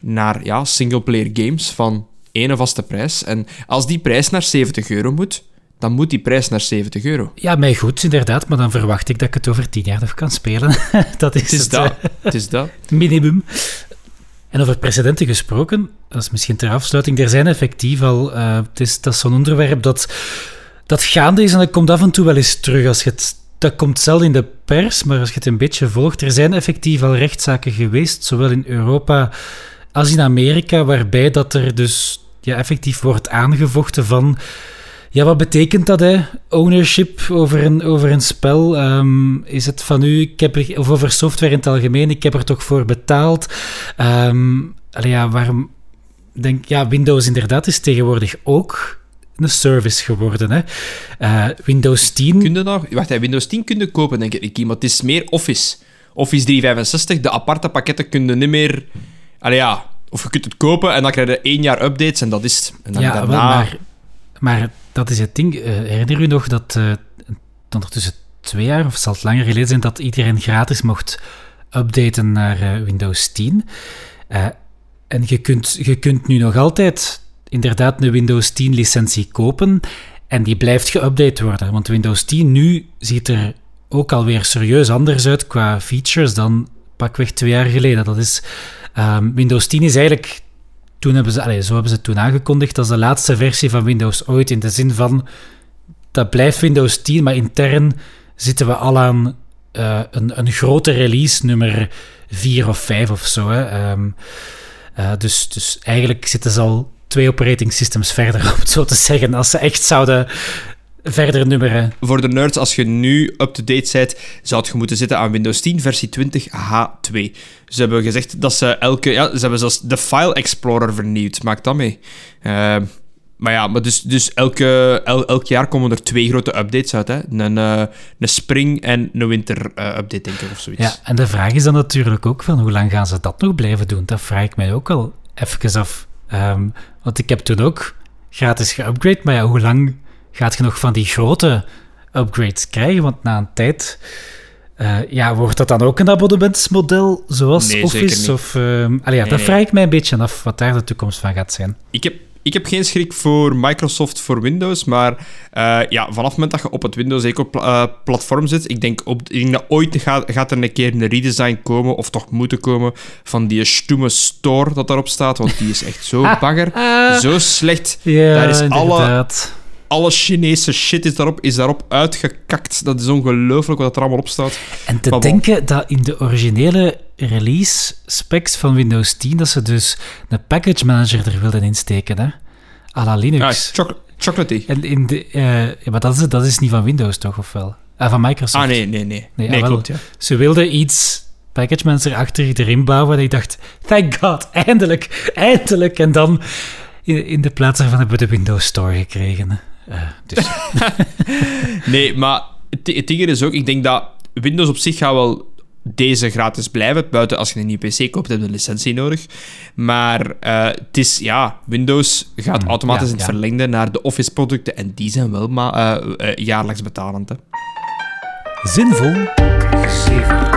naar ja, singleplayer games van ene vaste prijs. En als die prijs naar 70 euro moet dan moet die prijs naar 70 euro. Ja, mij goed, inderdaad. Maar dan verwacht ik dat ik het over 10 jaar nog kan spelen. dat is het, is het, dat. het is dat. minimum. En over precedenten gesproken, dat is misschien ter afsluiting. Er zijn effectief al... Uh, het is, dat is zo'n onderwerp dat, dat gaande is en dat komt af en toe wel eens terug. Als je het, dat komt zelden in de pers, maar als je het een beetje volgt... Er zijn effectief al rechtszaken geweest, zowel in Europa als in Amerika, waarbij dat er dus ja, effectief wordt aangevochten van ja, wat betekent dat, hè? Ownership over een, over een spel. Um, is het van u, ik heb er, of over software in het algemeen, ik heb er toch voor betaald. Um, allee, ja, waarom... Denk, ja, Windows inderdaad is tegenwoordig ook een service geworden. Hè? Uh, Windows 10... Kun je nog... Wacht, hè, Windows 10 kun je kopen, denk ik, maar het is meer Office. Office 365, de aparte pakketten kun je niet meer... Allee, ja, of je kunt het kopen en dan krijg je één jaar updates en dat is het. En dan ja, daarna... wel, maar, maar dat is het ding. Uh, herinner u nog dat uh, ondertussen twee jaar, of zal het langer geleden zijn, dat iedereen gratis mocht updaten naar uh, Windows 10? en je kunt, je kunt nu nog altijd inderdaad een Windows 10 licentie kopen en die blijft geüpdate worden. Want Windows 10 nu ziet er ook alweer serieus anders uit qua features dan pakweg twee jaar geleden. Dat is, um, Windows 10 is eigenlijk toen hebben ze, allez, zo hebben ze het toen aangekondigd als de laatste versie van Windows ooit. In de zin van, dat blijft Windows 10, maar intern zitten we al aan uh, een, een grote release, nummer 4 of 5 of zo. Hè. Um, uh, dus, dus eigenlijk zitten ze al twee operating systems verder, om het zo te zeggen. Als ze echt zouden verder nummeren. Voor de nerds, als je nu up-to-date bent, zou je moeten zitten aan Windows 10 versie 20H2. Ze hebben gezegd dat ze elke... Ja, ze hebben zelfs de File Explorer vernieuwd. Maak dat mee. Uh, maar ja, maar dus, dus elke, el, elk jaar komen er twee grote updates uit. Hè? Een, uh, een spring- en een winter-update, uh, denk ik, of zoiets. Ja, en de vraag is dan natuurlijk ook van hoe lang gaan ze dat nog blijven doen? Dat vraag ik mij ook al even af. Um, want ik heb toen ook gratis geupgrade, maar ja, hoe lang gaat je nog van die grote upgrades krijgen? Want na een tijd... Uh, ja, wordt dat dan ook een abonnementsmodel zoals nee, Office? Of, uh, allee, ja, nee, dat vraag ik mij een beetje af, wat daar de toekomst van gaat zijn. Ik heb, ik heb geen schrik voor Microsoft voor Windows, maar uh, ja, vanaf het moment dat je op het Windows Eco-platform zit, ik denk, op, ik denk dat ooit gaat, gaat er een keer een redesign komen, of toch moeten komen, van die stoeme store dat daarop staat, want die is echt zo bagger, zo slecht. Ja, daar is inderdaad. alle alle Chinese shit is daarop, is daarop uitgekakt. Dat is ongelooflijk wat er allemaal op staat. En te denken dat in de originele release specs van Windows 10 dat ze dus een package manager er wilden insteken, hè? À la Linux. Ja, choc chocolatey. En in de, uh, ja, maar dat is, dat is niet van Windows, toch? Of wel? Ah, van Microsoft. Ah, nee, nee, nee. Nee, nee ah, klopt, ja. Ze wilden iets package manager achter erin bouwen en ik dacht, thank god, eindelijk, eindelijk. En dan in, in de plaats daarvan hebben we de Windows Store gekregen. Uh, dus. nee, maar het, het ding is ook, ik denk dat Windows op zich gaat wel deze gratis blijven. Buiten als je een nieuwe PC koopt, heb je een licentie nodig. Maar uh, het is, ja, Windows gaat automatisch ja, in het ja. verlengde naar de Office-producten. En die zijn wel ma uh, uh, jaarlijks betalend. Hè. Zinvol. 7.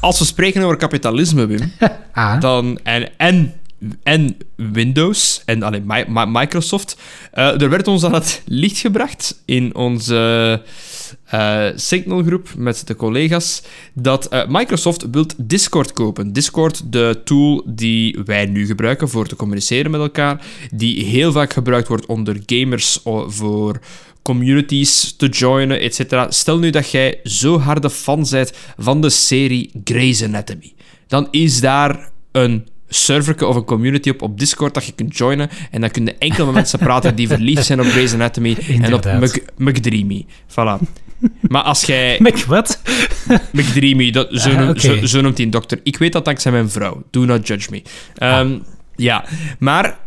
Als we spreken over kapitalisme, Wim, ah. dan, en, en en Windows en allee, Microsoft. Uh, er werd ons aan het licht gebracht in onze uh, Signal-groep met de collega's dat uh, Microsoft wil Discord kopen. Discord, de tool die wij nu gebruiken voor te communiceren met elkaar, die heel vaak gebruikt wordt onder gamers voor communities te joinen, et cetera. Stel nu dat jij zo harde fan bent van de serie Grey's Anatomy. Dan is daar een server of een community op op Discord dat je kunt joinen. En dan kunnen enkel met mensen praten die verliefd zijn op Grey's Anatomy en op McDreamy. Voilà. Maar als jij... Mc wat? McDreamy, dat, zo, Ah, zo, zo noemt hij een dokter. Ik weet dat dankzij mijn vrouw. Do not judge me. Ehm, Ja, maar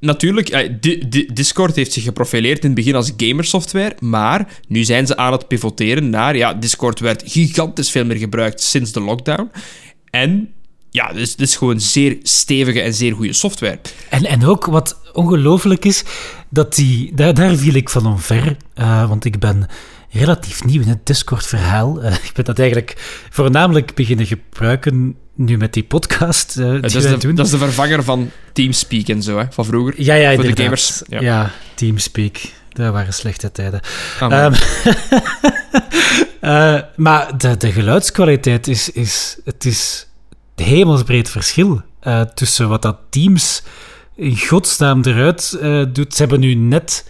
natuurlijk, eh, Di- Di- Discord heeft zich geprofileerd in het begin als gamersoftware, maar nu zijn ze aan het pivoteren naar... Ja, Discord werd gigantisch veel meer gebruikt sinds de lockdown. En ja, dus het is gewoon zeer stevige en zeer goede software. En, en ook wat ongelooflijk is, dat die, daar, daar viel ik van omver, eh, want ik ben relatief nieuw in het Discord-verhaal. Eh, ik ben dat eigenlijk voornamelijk beginnen gebruiken nu met die podcast eh, die dat, wij is de, doen. dat is de vervanger van Teamspeak en zo, hè, van vroeger. ja, ja, voor de gamers, ja. Ja. Teamspeak. Dat waren slechte tijden. Ehm, eh, maar de, de geluidskwaliteit is, is, het is hemelsbreed verschil eh, tussen wat dat Teams in godsnaam eruit eh, doet. Ze hebben nu net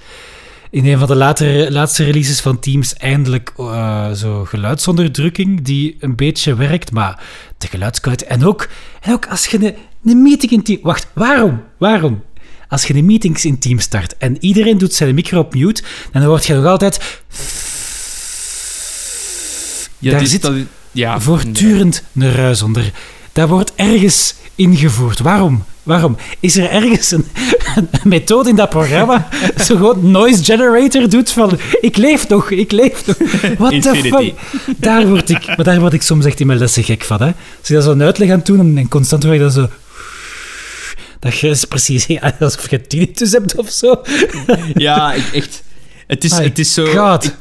in een van de latere, laatste releases van Teams eindelijk eh, zo geluidsonderdrukking die een beetje werkt, maar de geluidskwaliteit... En ook, en ook als je een, een meeting in Teams... Wacht, waarom? Waarom? Als je een meetings in Teams start en iedereen doet zijn micro op mute, dan hoort je nog altijd ja, daar zit dat- ja, voortdurend een ruis onder. Dat wordt ergens ingevoerd. Waarom? Waarom? Is er ergens een, een methode in dat programma zo gewoon noise generator doet van ik leef nog, ik leef nog. What the fuck? Daar word ik, maar daar word ik soms echt in mijn lessen gek van. Hè. Als je dat zo een uitleg aan doen en, constant hoor je dat zo... Dat je is precies ja, alsof je tinnitus hebt of zo. Ja, ik, echt. Het is, het is zo. God. Ik,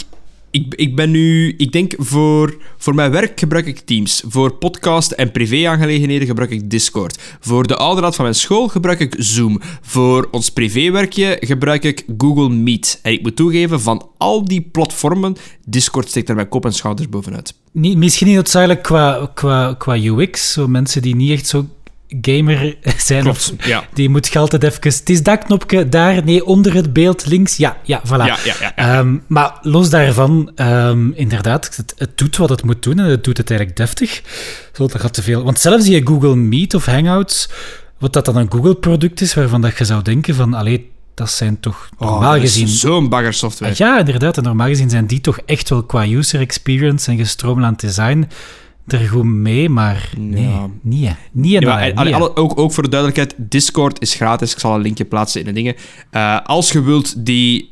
ik, ik ben nu. Ik denk voor, voor mijn werk gebruik ik Teams. Voor podcast en privé-aangelegenheden gebruik ik Discord. Voor de ouderraad van mijn school gebruik ik Zoom. Voor ons privéwerkje gebruik ik Google Meet. En ik moet toegeven, van al die platformen, Discord steekt er mijn kop en schouders bovenuit. Misschien niet noodzakelijk qua, qua, qua UX, zo mensen die niet echt zo gamer zijn. Klopt, Of, ja. Die moet je altijd even... Het is dat knopje daar, nee, onder het beeld, links. Ja, ja, voilà. Ja, ja. Ehm, maar los daarvan, ehm, inderdaad, het, het doet wat het moet doen en het doet het eigenlijk deftig. Zo, dat gaat te veel. Want zelfs die Google Meet of Hangouts, wat dat dan een Google-product is, waarvan dat je zou denken van, allee, dat zijn toch Oh, normaal is gezien... Zo'n baggersoftware. Ja, inderdaad. En normaal gezien zijn die toch echt wel qua user experience en gestroomlijnd design er goed mee, maar nee, Ja. niet, hè. niet Ja, niet, alle- ook, ook voor de duidelijkheid, Discord is gratis. Ik zal een linkje plaatsen in de dingen. Eh, als je wilt die,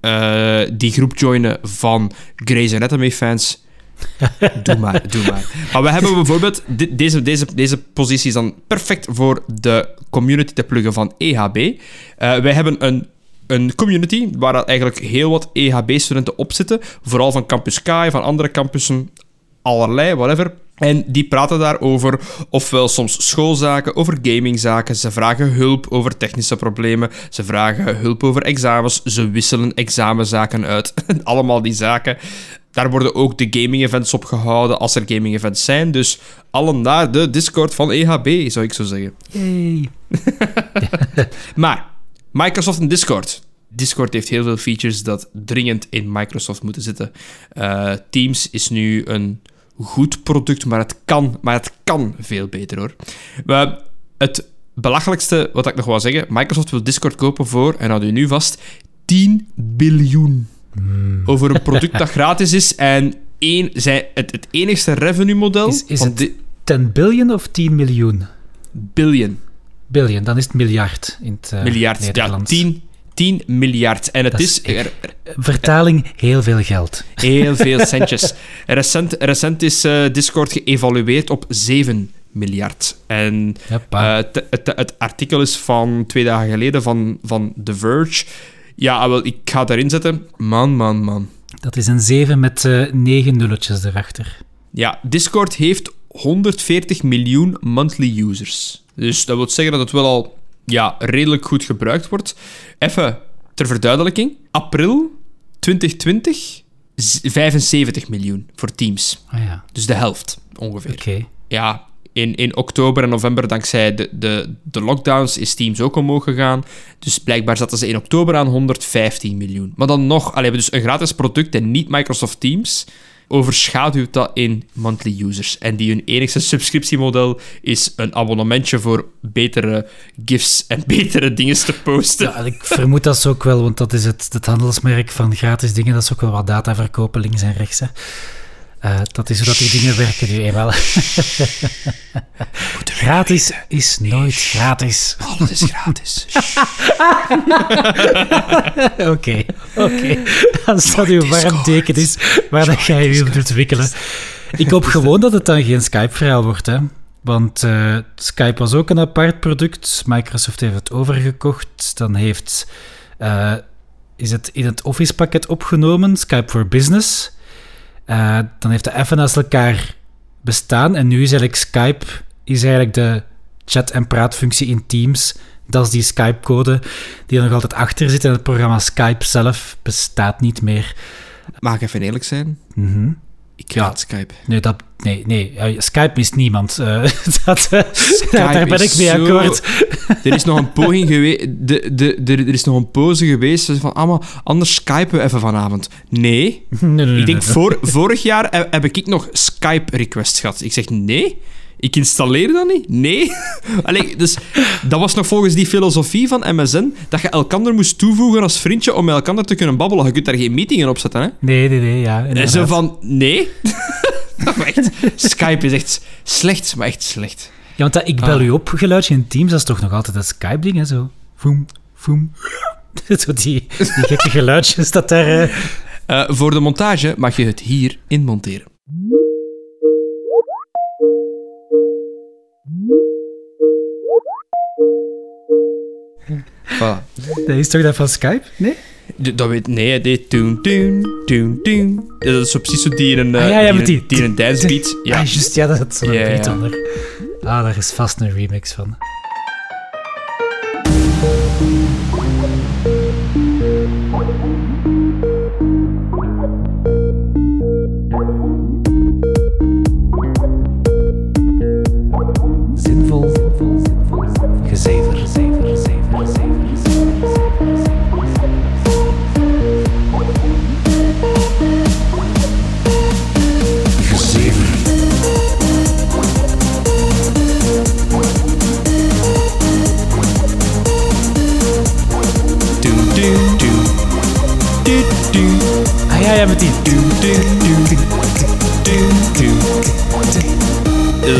eh, die groep joinen van Grey's Anatomy fans, doe maar, doe maar. Maar we hebben bijvoorbeeld... dit- deze, deze, deze positie is dan perfect voor de community te pluggen van EHB. Eh, wij hebben een een community waar dat eigenlijk heel wat EHB-studenten op zitten. Vooral van Campus Kai, van andere campussen, allerlei, whatever. En die praten daarover, ofwel soms schoolzaken, over gamingzaken. Ze vragen hulp over technische problemen. Ze vragen hulp over examens. Ze wisselen examenzaken uit. Allemaal die zaken. Daar worden ook de gaming-events opgehouden als er gaming-events zijn. Dus allen naar de Discord van EHB, zou ik zo zeggen. Yay. Maar Microsoft en Discord. Discord heeft heel veel features dat dringend in Microsoft moeten zitten. Eh, Teams is nu een goed product, maar het kan, maar het kan veel beter hoor. Maar het belachelijkste wat ik nog wou zeggen: Microsoft wil Discord kopen voor, en houd u nu vast, 10 biljoen. Over een product dat gratis is en één, het, het enigste revenue model Is- het- di- 10 biljoen of 10 miljoen? billion. Biljoen, dan is het miljard in het eh, miljard. Ja, Nederlands. 10, 10 miljard. En het Dat is, is er- Vertaling, heel veel geld. Heel veel centjes. Recent, recent is eh, Discord geëvalueerd op 7 miljard. En eh, het- het, het artikel is van twee dagen geleden van, van The Verge. Ja, wel, ik ga het erin zetten. Man, man, man. dat is een 7 met eh 9 nulletjes erachter. Ja, Discord heeft 140 miljoen monthly users. Dus dat wil zeggen dat het wel al ja, redelijk goed gebruikt wordt. Even ter verduidelijking. April 2020, z- 75 miljoen voor Teams. Ah ja, Dus de helft ongeveer. oké. Ja, in, in oktober en november, dankzij de, de, de lockdowns, is Teams ook omhoog gegaan. Dus blijkbaar zaten ze in oktober aan 115 miljoen. Maar dan nog, allee, dus een gratis product en niet Microsoft Teams overschaduwt dat in monthly users. En die hun enigste subscriptiemodel is een abonnementje voor betere gifs en betere dingen te posten. Ja, ik vermoed dat ze ook wel, want dat is het, het handelsmerk van gratis dingen, dat is ook wel wat data verkopen links en rechts. Hè. Uh, dat is hoe dat die dingen werken nu eenmaal. gratis is nooit gratis. Alles is gratis. Oké, oké. Als dat uw warm teken is waar dat jij je wilt ontwikkelen. Ik hoop gewoon dat het dan geen Skype-verhaal wordt, hè. Want uh, Skype was ook een apart product. Microsoft heeft het overgekocht. Dan heeft, uh, is het in het Office-pakket opgenomen, Skype for Business. Uh, dan heeft de even naast elkaar bestaan. En nu is eigenlijk Skype is eigenlijk de chat- en praatfunctie in Teams. Dat is die Skype-code die er nog altijd achter zit. En het programma Skype zelf bestaat niet meer. Mag ik even eerlijk zijn? Mm Ik haat Skype. Nee, dat, nee, nee. Skype mist niemand. Uh, dat, uh, daar ben ik mee akkoord. er is nog een poging geweest. De, de, de, er is nog een pose geweest van. Ah, anders skypen we even vanavond. Nee. nee, nee, nee ik denk nee. Voor, vorig jaar heb, heb ik nog Skype-requests gehad. Ik zeg nee. Ik installeer dat niet? Nee. Allee, dus dat was nog volgens die filosofie van MSN dat je elkander moest toevoegen als vriendje om met elkaar te kunnen babbelen. Je kunt daar geen meetingen op zetten, hè? Nee, nee, nee, ja. En zo van, nee. echt, Skype is echt slecht, maar echt slecht. Ja, want dat ik bel ah. u op geluidje in Teams, dat is toch nog altijd dat Skype-ding, hè? Zo, voem, voem. zo die, die gekke geluidjes dat daar... Uh... Uh, voor de montage mag je het hier in Voilà. Dat is toch dat van Skype? Nee? Dat weet nee, dit doen, doen, doen, doen. Dat is zo precies zo die een, ah, ja, ja, die, die, die, een dance beat. Ja, ah, juist, ja, dat is zo'n Ja, beat onder. Ah, daar is vast een remix van.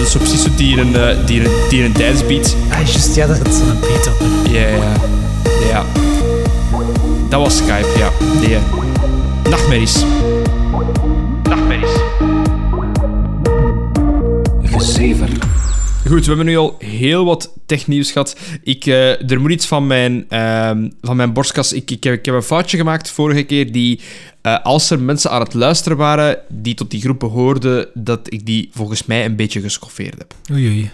Is zo precies zo die een, eh, die een, die een dance beat. Ah, juist, ja, dat is zo'n beat onder. Ja, ja. Ja. Dat was Skype, ja. Nee. eh, Nachtmerries. Nachtmerries. Gezever. Goed, we hebben nu al heel wat technieuws gehad. Ik, eh, er moet iets van mijn, ehm, van mijn borstkas... Ik, ik, heb, ik heb een foutje gemaakt vorige keer die... eh, als er mensen aan het luisteren waren die tot die groep behoorden, dat ik die volgens mij een beetje geschoffeerd heb. Oei, oei.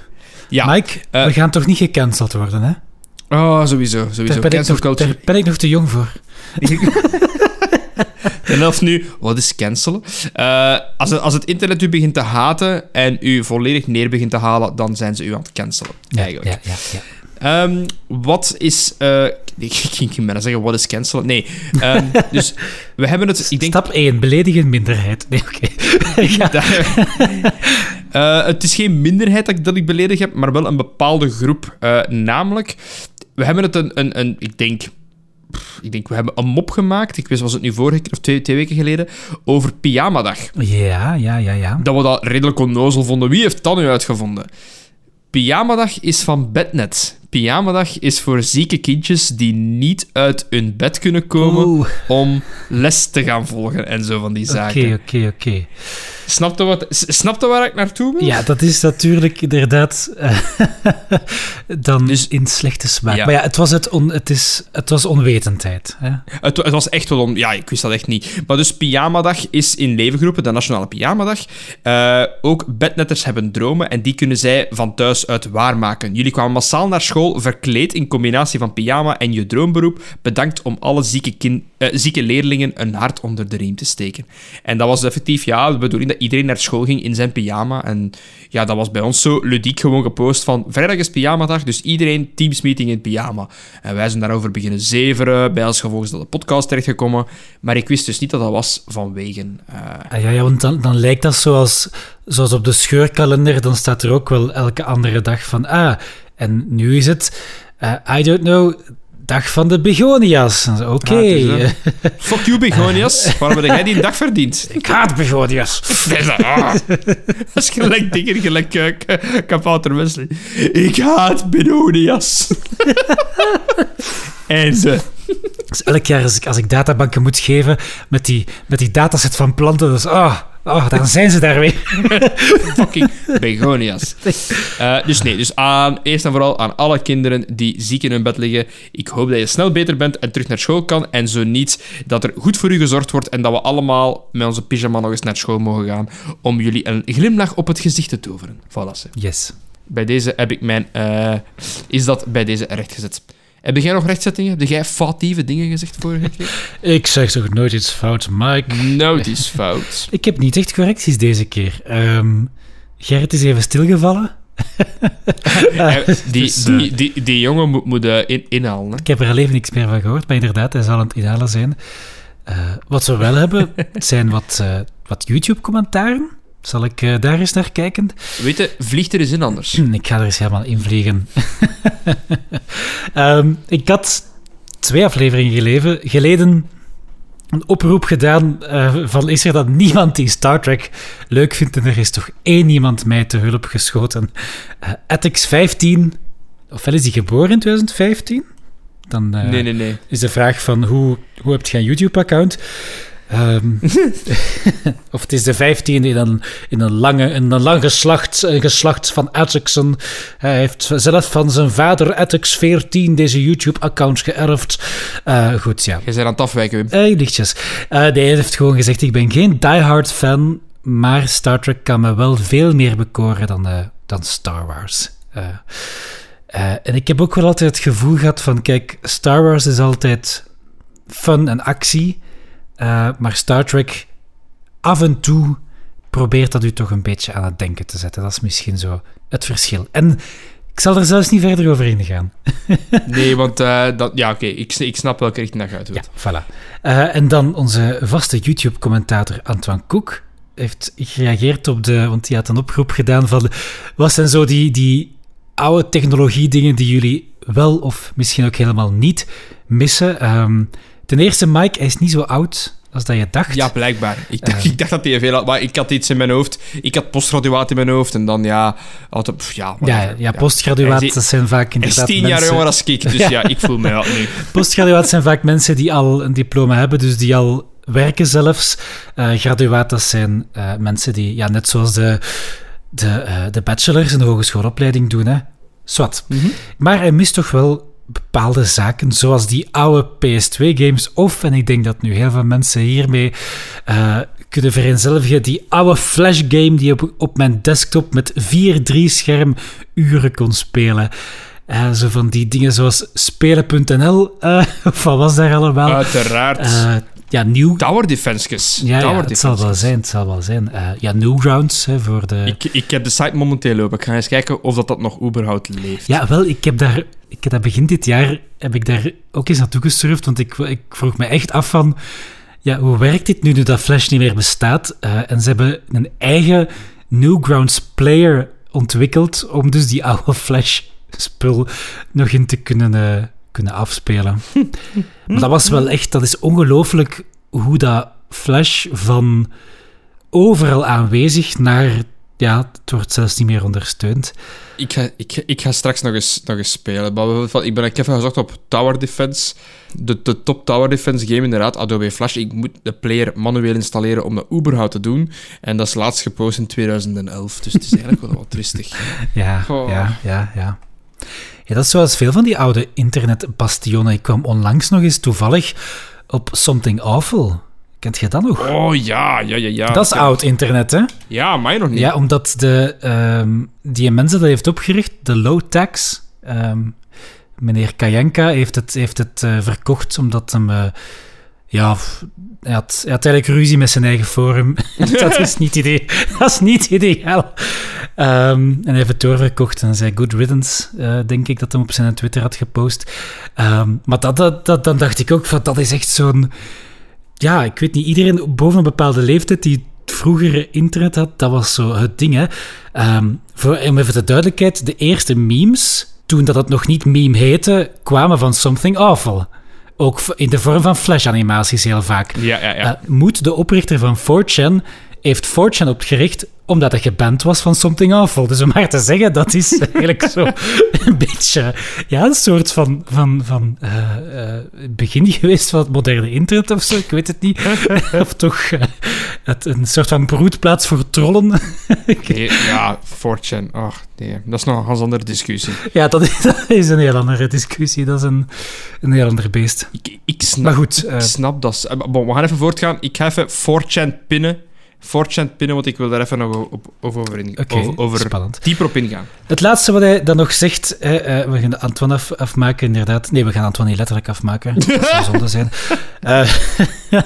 Ja. Mike, eh, we gaan toch niet gecanceld worden, hè? Oh, sowieso. sowieso. Daar ben, ik nog, daar ben ik nog te jong voor. En of nu, wat is cancelen? Eh, als, het, als het internet u begint te haten en u volledig neer begint te halen, dan zijn ze u aan het cancelen. Eigenlijk. Ja, ja, ja. Ehm, wat is. eh, ik ging bijna zeggen, wat is cancelen? Nee. Ehm, dus we hebben het. Ik denk. Stap 1, beledigen minderheid. Nee, oké. ja. Eh, het is geen minderheid dat ik, dat ik beledigd heb, maar wel een bepaalde groep. Eh, namelijk, we hebben het een. een, een ik denk. Ik denk, we hebben een mop gemaakt. Ik wist, was het nu vorige keer of twee, twee weken geleden? Over pyjamadag. ja, ja, ja, ja. Dat we dat redelijk onnozel vonden. Wie heeft dat nu uitgevonden? Pyjamadag is van Bednet. Pyjamadag is voor zieke kindjes die niet uit hun bed kunnen komen Oeh. om les te gaan volgen en zo van die zaken. Oké, oké, oké. Snap je wat, s- snap je waar ik naartoe wil? Ja, dat is natuurlijk inderdaad eh, dan Dus- in slechte smaak. Ja. Maar ja, het was, het on, het is, het was onwetendheid. Hè? Het, het was echt wel om... Ja, ik wist dat echt niet. Maar dus Pyjamadag is in leven geroepen, de Nationale Pyjamadag. Eh, ook bednetters hebben dromen en die kunnen zij van thuis uit waarmaken. Jullie kwamen massaal naar school verkleed in combinatie van pyjama en je droomberoep. Bedankt om alle zieke, eh, zieke leerlingen een hart onder de riem te steken. En dat was effectief, ja, de bedoeling dat iedereen naar school ging in zijn pyjama. En ja, dat was bij ons zo ludiek gewoon gepost van vrijdag is pyjamadag, dus iedereen teamsmeeting in pyjama. En wij zijn daarover beginnen zeveren, bij ons gevolgens dat de podcast terechtgekomen. Maar ik wist dus niet dat dat was vanwege... eh, Ah, ja, ja, want dan, dan lijkt dat zoals, zoals op de scheurkalender, dan staat er ook wel elke andere dag van, ah, en nu is het, eh, I don't know, dag van de begonia's. Oké, Ja, hè. Fuck you, begonias. Waarom heb jij die dag verdiend? ik haat begonia's. Ah, dat is gelijk dingen, gelijk uh, Kabouter Wesley. Ik haat begonias. en ze... Dus elk jaar als ik, als ik databanken moet geven met die, met die dataset van planten, dus ah, ah, daar zijn ze daar weer. fucking begonias. Eh, dus nee, dus aan, eerst en vooral aan alle kinderen die ziek in hun bed liggen. Ik hoop dat je snel beter bent en terug naar school kan. En zo niet, dat er goed voor u gezorgd wordt en dat we allemaal met onze pyjama nog eens naar school mogen gaan om jullie een glimlach op het gezicht te toveren. Voilà. Yes. Bij deze heb ik mijn... eh, is dat bij deze rechtgezet. Heb jij nog rechtzettingen? Heb jij foutieve dingen gezegd vorige keer? Ik zeg toch nooit iets fout, Mike. Die is fout. Ik heb niet echt correcties deze keer. Ehm Gerrit is even stilgevallen. Die, Dus, eh, die, die, die jongen moet, moet eh, in, inhalen. Hè? Ik heb er al even niks meer van gehoord, maar inderdaad, hij zal aan het inhalen zijn. Eh, wat we wel hebben, zijn wat, wat YouTube-commentaren. Zal ik eh, daar eens naar kijken? Weet je, vliegt er eens in anders. Ik ga er eens helemaal in vliegen. Ehm, ik had twee afleveringen geleven, geleden een oproep gedaan eh, van is er dan niemand die Star Trek leuk vindt en er is toch één iemand mij te hulp geschoten. Eh Ethics 15, ofwel is die geboren in 2015? Dan eh, Nee, nee, nee. is de vraag van hoe, hoe heb je een YouTube-account? Ehm, of het is de 15e in een, in een, lange, in een lang geslacht, een geslacht van Atkinson. Hij heeft zelf van zijn vader Atix 14 deze YouTube-account geërfd. Eh, goed, ja. Je bent aan het afwijken, Wim. Hey, lichtjes. Eh, nee, hij heeft gewoon gezegd, ik ben geen diehard fan, maar Star Trek kan me wel veel meer bekoren dan, eh, dan Star Wars. Eh, eh, en ik heb ook wel altijd het gevoel gehad van, kijk, Star Wars is altijd fun en actie, eh, maar Star Trek af en toe probeert dat u toch een beetje aan het denken te zetten. Dat is misschien zo het verschil. En ik zal er zelfs niet verder over ingaan. Nee, want eh, dat, ja, oké, ik, ik snap welke richting dat gaat. Ja, voilà. Eh, en dan onze vaste YouTube-commentator Antoine Koek heeft gereageerd op de... Want die had een oproep gedaan van... Wat zijn zo die, die oude technologie-dingen die jullie wel of misschien ook helemaal niet missen? Ehm, ten eerste, Mike, hij is niet zo oud als dat je dacht. Ja, blijkbaar. Ik dacht, Eh. ik dacht dat hij veel had, maar ik had iets in mijn hoofd. Ik had postgraduaat in mijn hoofd en dan, ja... Pff, ja, ja, whatever. ja, postgraduaat, is- dat zijn vaak Hij is inderdaad tien jaar mensen... jonger dan ik, dus Ja. ja, ik voel me dat nu. Postgraduaat zijn vaak mensen die al een diploma hebben, dus die al werken zelfs. Eh graduaat, dat zijn eh, mensen die, ja, net zoals de, de, de bachelors de hogeschoolopleiding doen, hè. Swat. Maar hij mist toch wel bepaalde zaken, zoals die oude PS2-games, of, en ik denk dat nu heel veel mensen hiermee eh, kunnen vereenzelvigen, die oude Flash-game die op, op mijn desktop met 4-3-scherm uren kon spelen. Eh, zo van die dingen zoals spelen.nl, eh, of wat was daar allemaal? Uiteraard. Ja, nieuw. Tower defenses. Ja, het zal wel zijn, het zal wel zijn. Ja, Newgrounds, hè, voor de... Ik, ik heb de site momenteel lopen. Ik ga eens kijken of dat, dat nog überhaupt leeft. Ja, wel, ik heb daar... Ik heb dat begin dit jaar heb ik daar ook eens naartoe gesurfd, want ik, ik vroeg me echt af van... Ja, hoe werkt dit nu, nu dat Flash niet meer bestaat? Eh, en ze hebben een eigen Newgrounds player ontwikkeld om dus die oude Flash-spul nog in te kunnen, eh, kunnen afspelen. maar dat was wel echt... Dat is ongelooflijk hoe dat Flash van overal aanwezig naar... Ja, het wordt zelfs niet meer ondersteund. Ik ga, ik, ik ga straks nog eens, nog eens spelen. Maar Ik ben even gezocht op Tower Defense. De, de top Tower Defense game, inderdaad. Adobe Flash. Ik moet de player manueel installeren om dat überhaupt te doen. En dat is laatst gepost in 2011. Dus het is eigenlijk wel wat tristig. Ja, Goh. ja, ja, ja. Ja, dat is zoals veel van die oude internetbastionen. Ik kwam onlangs nog eens toevallig op Something Awful. Kent je dat nog? Oh ja, ja, ja, ja. dat is oud internet, hè? Ja, mij nog niet. Ja, omdat de, ehm, die mensen dat heeft opgericht, de Low Tax, ehm, meneer Kajenka heeft het, heeft het eh, verkocht omdat hem... eh, ja, hij had, hij had eigenlijk ruzie met zijn eigen forum. dat is niet idee. Dat is niet ideaal. Ehm, en hij heeft het doorverkocht en zei good riddance, eh, denk ik, dat hij op zijn Twitter had gepost. Maar dat, dat, dat, dan dacht ik ook van, dat is echt zo'n... Ja, ik weet niet, iedereen boven een bepaalde leeftijd die vroeger internet had, dat was zo het ding, hè. Ehm, voor, om even de duidelijkheid, de eerste memes, toen dat het nog niet meme heette, kwamen van Something Awful. Ook in de vorm van flash-animaties heel vaak. Ja, ja, ja. Eh, Moed, de oprichter van 4chan, heeft 4chan opgericht omdat hij geband was van Something Awful. Dus om maar te zeggen, dat is eigenlijk zo een beetje ja, een soort van, van, van eh, eh, begin geweest van het moderne internet of zo. Ik weet het niet. of toch eh, het, een soort van broedplaats voor trollen. Nee, ja, 4chan. Ach, nee. Dat is nog een ganz andere discussie. ja, dat is, dat is een heel andere discussie. Dat is een, een heel ander beest. Ik, ik snap, Maar goed, ik snap dat. Bon, we gaan even voortgaan. Ik ga even 4chan pinnen. 4chan pinnen, want ik wil daar even nog op, op over, in, Oké, over, over spannend. dieper op ingaan. Het laatste wat hij dan nog zegt, eh, we gaan Antoine af, afmaken, inderdaad. Nee, we gaan Antoine niet letterlijk afmaken. Dat zou zonde zijn. Eh,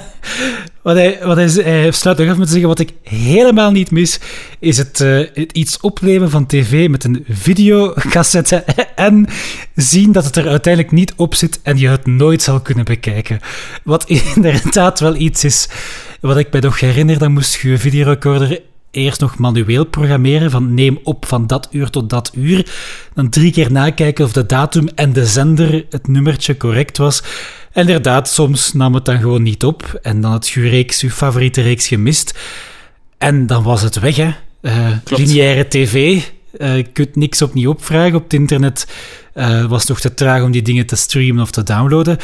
wat hij, wat hij, hij sluit nog af met te zeggen, wat ik helemaal niet mis, is het, eh, het iets opnemen van tv met een videocassette en zien dat het er uiteindelijk niet op zit en je het nooit zal kunnen bekijken. Wat inderdaad wel iets is wat ik mij nog herinner, dan moest je je videorecorder eerst nog manueel programmeren van neem op van dat uur tot dat uur. Dan drie keer nakijken of de datum en de zender het nummertje correct was. En inderdaad, soms nam het dan gewoon niet op. En dan had je je reeks, je favoriete reeks gemist. En dan was het weg, hè. Klopt. lineaire tv. eh, je kunt niks opnieuw opvragen. Op het internet eh, was het nog te traag om die dingen te streamen of te downloaden.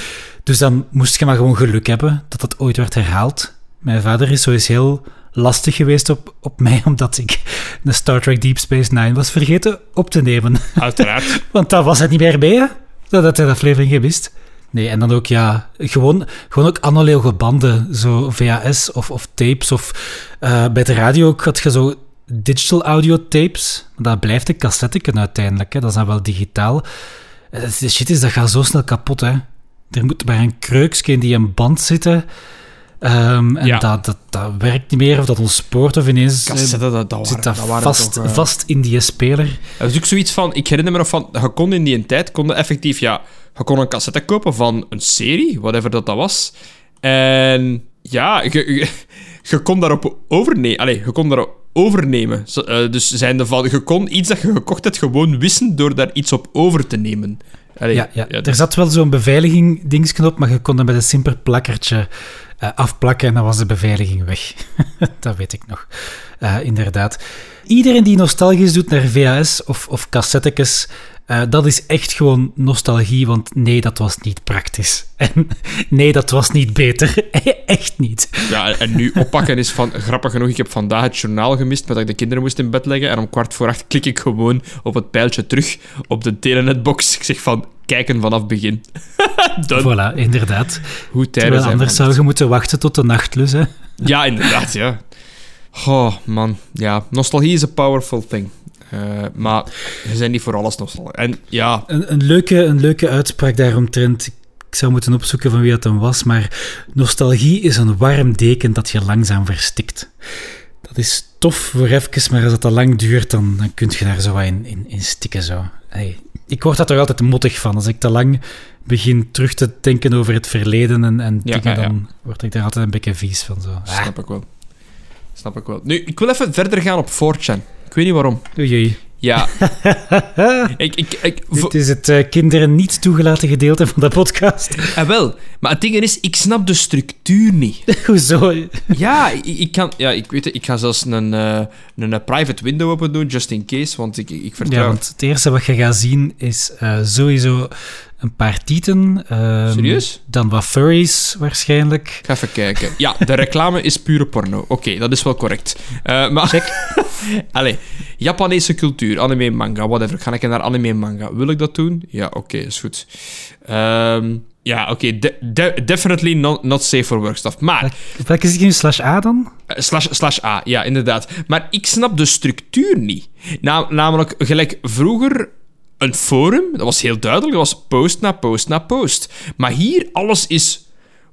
Dus dan moest je maar gewoon geluk hebben dat dat ooit werd herhaald. Mijn vader is eens heel lastig geweest op, op mij, omdat ik de Star Trek Deep Space Nine was vergeten op te nemen. Uiteraard. Want daar was het niet meer bij, hè? Dat had hij de aflevering gemist. Nee, en dan ook, ja, gewoon, gewoon ook analoge banden, zo VHS of, of tapes. Of eh, bij de radio ook had je zo digital audio tapes. Maar dat blijft een cassetteken uiteindelijk, hè? dat is dan wel digitaal. Eh, De shit is, dat gaat zo snel kapot, hè. Er moet maar een kreukje in die een band zitten. Ehm, en Ja. dat, dat, dat werkt niet meer, of dat ontspoort, of ineens eh, dat, dat, zit waren, dat dat waren vast, toch, eh, vast in die speler. Dat is ook zoiets van, ik herinner me nog van, je kon in die tijd, kon effectief, ja, je kon een cassette kopen van een serie, whatever dat, dat was. En ja, je, je, je kon daarop overnemen. Allee, je kon daarop overnemen. Eh, dus zijn van, je kon iets dat je gekocht hebt gewoon wissen door daar iets op over te nemen. Allee, Ja, er zat wel zo'n beveiliging dingsknop, maar je kon dat met een simpel plakkertje eh, afplakken en dan was de beveiliging weg. dat weet ik nog. Eh, inderdaad. Iedereen die nostalgisch doet naar VHS of, of cassettekes, eh, dat is echt gewoon nostalgie, want nee, dat was niet praktisch. En nee, dat was niet beter. echt niet. Ja, en nu oppakken is van, grappig genoeg, ik heb vandaag het journaal gemist, maar dat ik de kinderen moest in bed leggen. En om kwart voor acht klik ik gewoon op het pijltje terug op de telenetbox. Ik zeg van, kijken vanaf begin. Voilà, inderdaad. Hoe tijden Terwijl zijn anders zou je moeten wachten tot de nachtlus, hè. Ja, inderdaad, ja. Oh, man. Ja, nostalgie is a powerful thing. Eh, maar je bent niet voor alles nostalgisch. En ja, Een, een, leuke, een leuke uitspraak daaromtrent. Ik zou moeten opzoeken van wie dat dan was, maar nostalgie is een warm deken dat je langzaam verstikt. Dat is tof voor even, maar als dat te lang duurt, dan, dan kun je daar zo wat in, in, in stikken. Zo. Hey, ik word daar toch altijd mottig van. Als ik te lang begin terug te denken over het verleden en, en Ja, dingen, ja, ja. dan word ik daar altijd een beetje vies van. Zo. Ah, snap ik wel. Snap ik wel. Nu, ik wil even verder gaan op 4chan. Ik weet niet waarom. oei. Ja. ik, ik, ik, Dit is het eh, kinderen niet toegelaten gedeelte van de podcast. Ah, wel. Maar het ding is, ik snap de structuur niet. Hoezo? Ja, ik, ik kan... Ja, ik weet het. Ik ga zelfs een, eh, een, eh, private window open doen, just in case. Want ik, ik vertrouw... Ja, want het eerste wat je gaat zien is sowieso een paar tieten. ehm, Serieus? Dan wat furries waarschijnlijk. Ik ga even kijken. Ja, de reclame is pure porno. Oké, dat is wel correct. Eh, maar... Check. Allee, Japanese cultuur, anime, manga, whatever. Ga ik naar anime manga? Wil ik dat doen? Ja, oké, is goed. Ehm, ja, oké, de- de- definitely not, not safe for work stuff. Maar, Welke zit je nu? Slash A dan? eh, slash, slash A, ja, inderdaad. Maar ik snap de structuur niet. Na- namelijk, gelijk vroeger een forum, dat was heel duidelijk, dat was post na post na post. Maar hier, alles is...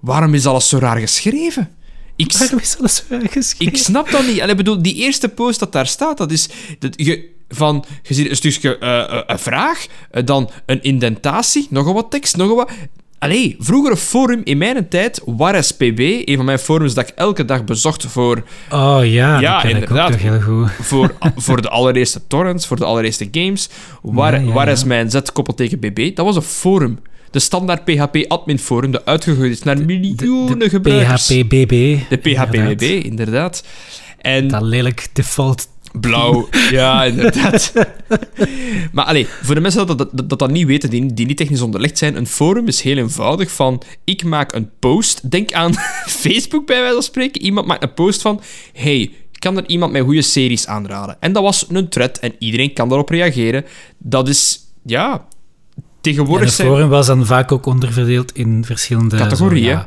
Waarom is alles zo raar geschreven? Ik, Waarom is alles zo geschreven? ik snap dat niet. Allee, bedoel, die eerste post dat daar staat, dat is... Dat je, van, je ziet een stukje eh, eh, een vraag, eh, dan een indentatie, nog wat tekst, nog wat... Allee, vroeger een forum in mijn tijd, WarSPB, een van mijn forums dat ik elke dag bezocht voor, Oh ja, Ja, dat inderdaad. heel goed. voor, voor de allereerste torrents, voor de allereerste games. Waar, Ja, ja, waar is mijn Z koppelteken BB? Dat was een forum. De standaard PHP admin forum, dat uitgegooid is naar miljoenen gebruikers. PHPBB. De PHPBB, inderdaad. En Dat lelijk default. Blauw, ja, inderdaad. maar allee, voor de mensen dat dat, dat, dat niet weten, die, die niet technisch onderlegd zijn, een forum is heel eenvoudig van, ik maak een post, denk aan Facebook bij wijze van spreken, iemand maakt een post van, hey, kan er iemand mij goede series aanraden? En dat was een thread en iedereen kan daarop reageren. Dat is, ja, En tegenwoordig het zijn... forum was dan vaak ook onderverdeeld in verschillende... Categorieën. zo, ja,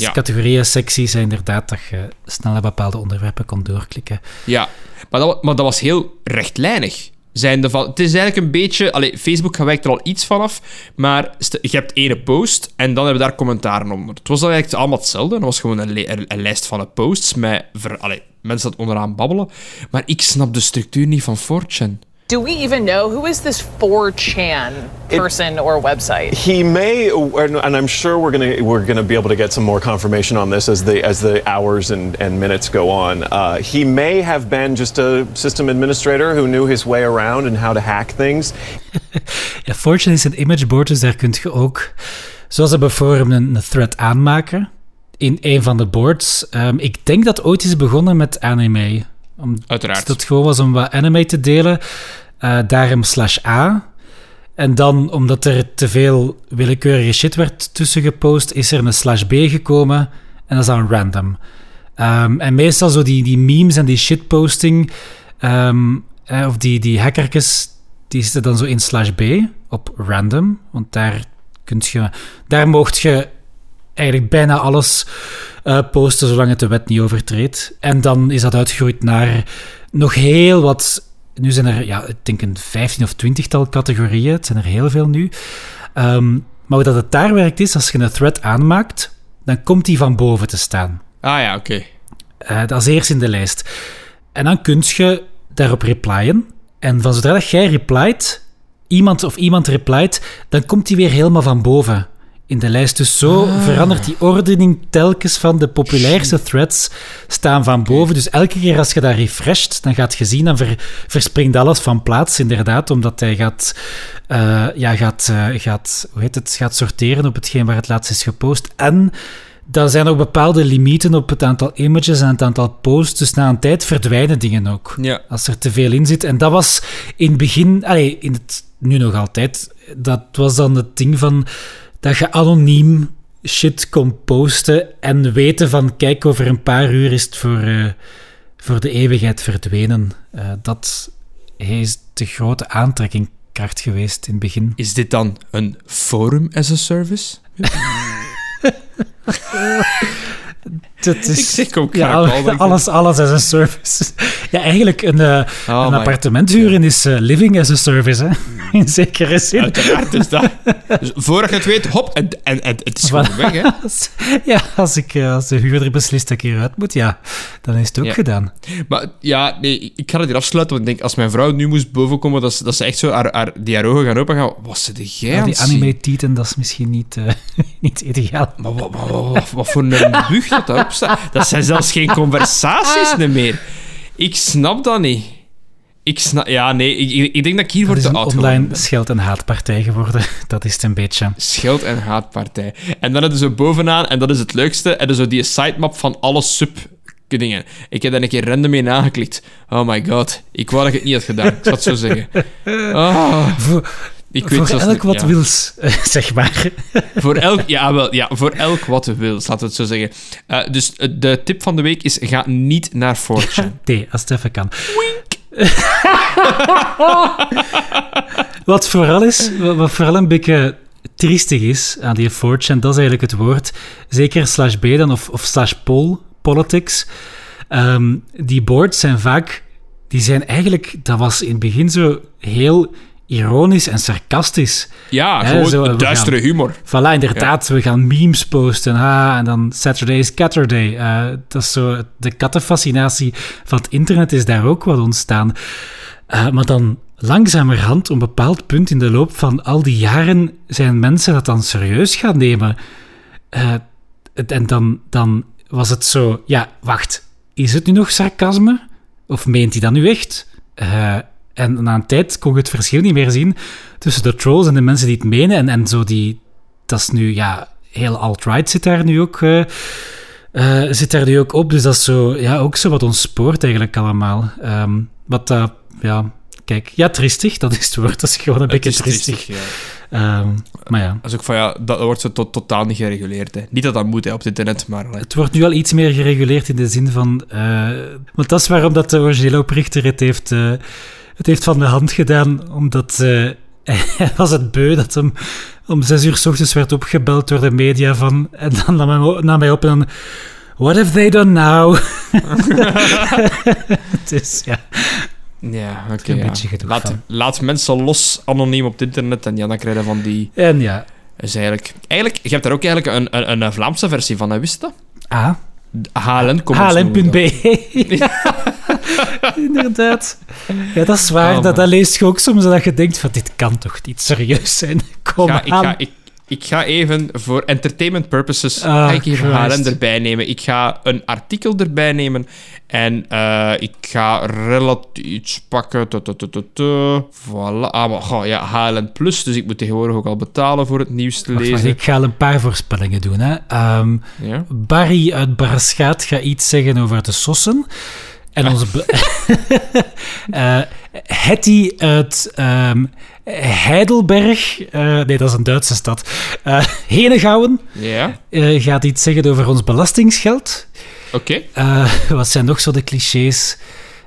Ja. Categorieën, secties, en inderdaad, dat je snel naar bepaalde onderwerpen kon doorklikken. Ja, maar dat, maar dat was heel rechtlijnig. Zijnde van, het is eigenlijk een beetje... Allee, Facebook wijkt er al iets vanaf, maar je hebt ene post en dan hebben we daar commentaren onder. Het was eigenlijk allemaal hetzelfde. Het was gewoon een, li- een, een lijst van posts met ver, allee, mensen dat onderaan babbelen. Maar ik snap de structuur niet van 4chan. Do we even know who is this 4chan person or website? He may, and I'm sure we're gonna we're gonna be able to get some more confirmation on this as the as the hours and, and minutes go on. Uh, he may have been just a system administrator who knew his way around and how to hack things. Ja, Fortune is een imageboard, dus daar kun je ook, zoals ze bij Forum, een, een thread aanmaken in een van de boards. Ehm, ik denk dat ooit is begonnen met anime. Om, Uiteraard. Dat het gewoon was om wat anime te delen. Eh daarom slash A. En dan, omdat er te veel willekeurige shit werd tussen gepost, is er een slash B gekomen. En dat is dan random. Ehm, en meestal zo die, die memes en die shitposting, ehm, eh, of die, die hackertjes, die zitten dan zo in slash B op random. Want daar kunt je, daar mocht je eigenlijk bijna alles eh, posten zolang het de wet niet overtreedt. En dan is dat uitgegroeid naar nog heel wat. Nu zijn er, ja, ik denk een 15 of 20-tal categorieën. Het zijn er heel veel nu. Ehm, maar hoe dat het daar werkt is, als je een thread aanmaakt, dan komt die van boven te staan. Ah ja, oké. Eh, dat is eerst in de lijst. En dan kun je daarop replyen. En van zodra dat jij replyt, iemand of iemand replyt, dan komt die weer helemaal van boven in de lijst. Dus zo verandert die ordening telkens van de populairste threads staan van boven. Dus elke keer als je daar refresht, dan gaat je zien, dan ver- verspringt alles van plaats, inderdaad, omdat hij gaat, eh, ja, gaat, eh, gaat, hoe heet het, gaat sorteren op hetgeen waar het laatst is gepost. En dan zijn ook bepaalde limieten op het aantal images en het aantal posts. Dus na een tijd verdwijnen dingen ook. Ja. Als er te veel in zit. En dat was in het begin, allee, in het, nu nog altijd, dat was dan het ding van dat je anoniem shit kon posten en weten van, kijk, over een paar uur is het voor, eh, voor de eeuwigheid verdwenen. Eh, dat is de grote aantrekkingkracht geweest in het begin. Is dit dan een forum as a service? Dat is, Ik zeg ook ja, al, alles, alles as a service. Ja, eigenlijk een, eh, Oh een appartement huren is eh, living as a service, hè? in zekere zin. Uiteraard is dat. Dus voordat je het weet, hop, en, en, en het is gewoon Voilà. weg, hè. Als- Ja, als, ik, eh, als de huurder beslist dat ik hieruit moet, ja, dan is het ook Ja. gedaan. Maar ja, nee, ik- ga het hier afsluiten, want ik denk, als mijn vrouw nu moest bovenkomen, dat ze, dat ze echt zo haar, haar, die haar ogen gaan open gaan. Wat zit jij Ja, die anime-tieten, dat is misschien niet, eh, niet ideaal. Maar wat, wat, wat, wat, wat voor een bug dat Dat zijn zelfs geen conversaties meer. Ik snap dat niet. Ik snap... Ja, nee, ik, ik- denk dat ik hier is te oud online scheld- en haatpartij geworden. Dat is het een beetje. Scheld- en haatpartij. En dan hebben ze bovenaan, en dat is het leukste, en zo die sitemap van alle sub dingen. Ik heb daar een keer random in aangeklikt. Oh my god. Ik wou dat ik het niet had gedaan. Ik zal het zo zeggen. Oh, ik weet voor elk wat ja. wils, eh, zeg maar. Voor elk, ja, wel, ja, voor elk wat wil, laten we het zo zeggen. Eh, dus eh, de tip van de week is: ga niet naar 4chan. Nee, als het even kan. wat vooral is, wat vooral een beetje triestig is aan die 4chan, dat is eigenlijk het woord. Zeker slash B dan, of, of slash poll, politics. Ehm, die boards zijn vaak, die zijn eigenlijk, dat was in het begin zo heel ironisch en sarcastisch. Ja, gewoon we duistere gaan- humor. Voilà, inderdaad, we gaan memes posten. Ha, en dan Saturday is Catterday. Eh, dat is zo, de kattenfascinatie van het internet is daar ook wat ontstaan. Eh, maar dan langzamerhand, op een bepaald punt in de loop van al die jaren, zijn mensen dat dan serieus gaan nemen. Eh, het- en dan, dan was het zo, ja, wacht, is het nu nog sarcasme? Of meent hij dat nu echt? Eh, en na een tijd kon je het verschil niet meer zien tussen de trolls en de mensen die het menen. En, en zo die, dat is nu, ja, heel alt-right zit daar nu ook, eh, eh, zit daar nu ook op. Dus dat is zo, ja, ook zo wat ons spoort eigenlijk allemaal. Ehm, wat dat, ja, kijk, ja, tristig, dat is het woord. Dat is gewoon een Het beetje is tristig. ja. Ehm, maar ja. Dat is ook van, ja, dat wordt zo to- totaal niet gereguleerd. Hè. Niet dat dat moet hè, op het internet, maar... allee. Het wordt nu al iets meer gereguleerd in de zin van... eh, want dat is waarom dat de originele oprichter het heeft, eh, het heeft van de hand gedaan. Omdat eh, hij was het beu dat hem om zes uur s ochtends werd opgebeld door de media van... En dan nam hij, nam hij op en dan... What have they done now? het is, ja... Ja, oké. een ja. laat, van. laat mensen los, anoniem op het internet, en ja, dan krijg je van die... En ja... Is eigenlijk, eigenlijk, je hebt daar ook eigenlijk een, een, een Vlaamse versie van, hè, wist je dat? Ah, HLN. Commons HLN.be. dat. Inderdaad. Ja, dat is waar. Oh, dat, dat leest je ook soms dat je denkt van dit kan toch niet serieus zijn. Kom Ga, ik, aan. ga, ik, ik ga even voor entertainment purposes ga ik even Christ. HLN erbij nemen. Ik ga een artikel erbij nemen en eh, ik ga relatief iets pakken. Voilà. Ah, maar goh, ja, HLN Plus, dus ik moet tegenwoordig ook al betalen voor het nieuws te Wacht, lezen. ik ga al een paar voorspellingen doen. Hè. Ehm, Ja? Barry uit Braschaat gaat iets zeggen over de sossen. En onze... be- Eh, Hetty uit ehm, Heidelberg... eh, nee, dat is een Duitse stad. Eh Henegouwen Ja? gaat iets zeggen over ons belastingsgeld. Oké. Wat zijn nog zo de clichés?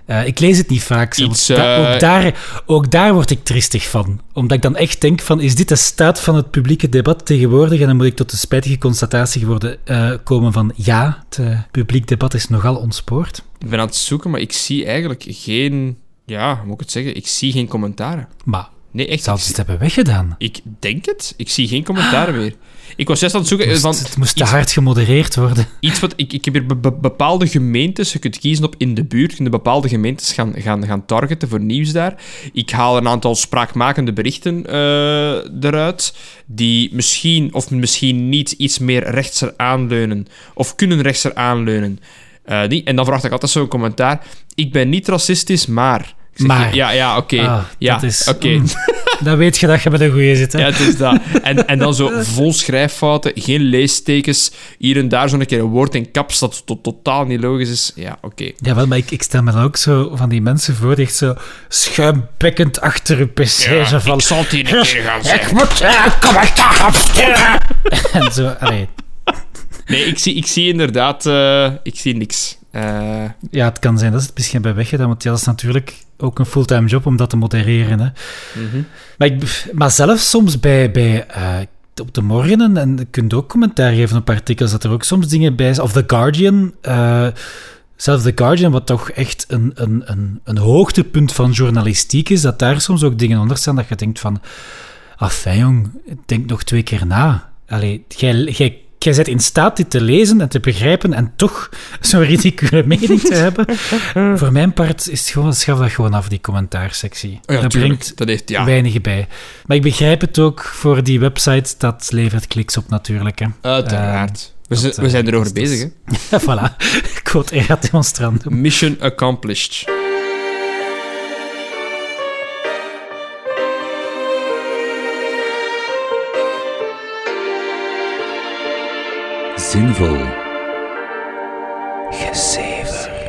Eh, ik lees het niet vaak. Iets, da- eh, ook, daar, ook daar word ik tristig van. Omdat ik dan echt denk van, is dit de staat van het publieke debat tegenwoordig? En dan moet ik tot de spijtige constatatie worden, eh, komen van, ja, het publiek debat is nogal ontspoord. Ik ben aan het zoeken, maar ik zie eigenlijk geen... Ja, hoe moet ik het zeggen? Ik zie geen commentaren. Maar Nee, echt. zouden ze het hebben weggedaan? Ik denk het. Ik zie geen commentaren meer. Ik was juist aan het zoeken Moest- van het moest te iets, hard gemodereerd worden. iets wat... Ik, ik heb hier be- be- bepaalde gemeentes. Je kunt kiezen op in de buurt. Je kunt bepaalde gemeentes gaan, gaan, gaan targeten voor nieuws daar. Ik haal een aantal spraakmakende berichten eh, eruit. Die misschien of misschien niet iets meer rechtser aanleunen. Of kunnen rechtser aanleunen. Eh, die, en dan vraag ik altijd zo'n commentaar. Ik ben niet racistisch, maar... Zeg, Maar. Ja, ja, oké. Ah, ja, dat is- oké. mm. Dan weet je dat je met een goeie zit. Hè? Ja, het is dat. En, en dan zo vol schrijffouten, geen leestekens, hier en daar zo'n keer een woord in caps dat to- totaal niet logisch is. Ja, oké. Ja, wel, maar ik, ik stel me dan ook zo van die mensen voor die echt zo schuimbekkend achter hun pc zo van... ik zal het hier een keer gaan Ik moet eh, commentaar en zo, allee. Nee, ik zie, ik zie inderdaad... eh, ik zie niks. Eh, Ja, het kan zijn dat ze het misschien bij weggedaan, want ja, dat is natuurlijk ook een fulltime job om dat te modereren. Hè. mhm. Maar, ik, maar zelfs soms bij, bij eh, op de morgenen, en je kunt ook commentaar geven op artikels, dat er ook soms dingen bij zijn. Of The Guardian, eh, zelfs The Guardian, wat toch echt een, een, een, een hoogtepunt van journalistiek is, dat daar soms ook dingen onder staan dat je denkt van, afijn jong, denk nog twee keer na. Allee, jij, jij, bent in staat dit te lezen en te begrijpen en toch zo'n ridicule mening te hebben. Voor mijn part is het gewoon, schaf dat gewoon af, die commentaarsectie. Oh ja, dat tuurlijk. brengt Dat heeft... Ja, weinig bij. Maar ik begrijp het ook voor die website, dat levert kliks op natuurlijk. Hè. uiteraard. we, dat, zijn, we eh, zijn erover bezig, hè. voilà, quote era demonstrandum. Mission accomplished. Zinvol.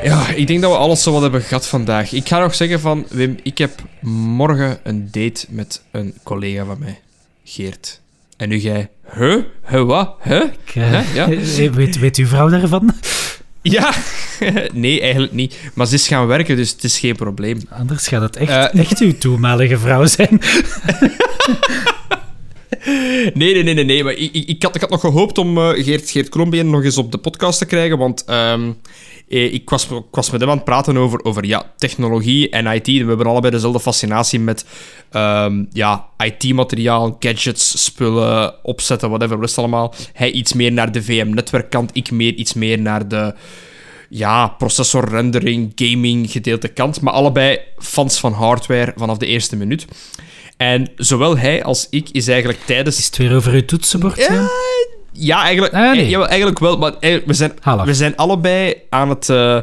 Ja, ik denk dat we alles zo wat hebben gehad vandaag. Ik ga nog zeggen van, Wim, ik heb morgen een date met een collega van mij, Geert. En nu jij, huh? Huh, wat? Huh? Ik, eh? Ja. eh, weet, weet uw vrouw daarvan? Ja, nee, eigenlijk niet. Maar ze is gaan werken, dus het is geen probleem. Anders gaat het echt, Eh, echt uw toenmalige vrouw zijn. Nee, nee, nee, nee. Maar ik, ik, ik, had, ik had nog gehoopt om eh, Geert, Geert Krombeen nog eens op de podcast te krijgen, want ehm, eh, ik, was, ik was met hem aan het praten over, over ja, technologie en IT. We hebben allebei dezelfde fascinatie met ehm, ja, IT-materiaal, gadgets, spullen, opzetten, whatever, rest allemaal. Hij iets meer naar de VM-netwerkkant, ik meer iets meer naar de ja, processor, rendering, gaming gedeelte kant. Maar allebei fans van hardware vanaf de eerste minuut. En zowel hij als ik is eigenlijk tijdens... Is het weer over uw toetsenbord? Ja, ja eigenlijk, Ah, nee. eh, eigenlijk wel. Maar eigenlijk, we, zijn, we zijn allebei aan het... eh,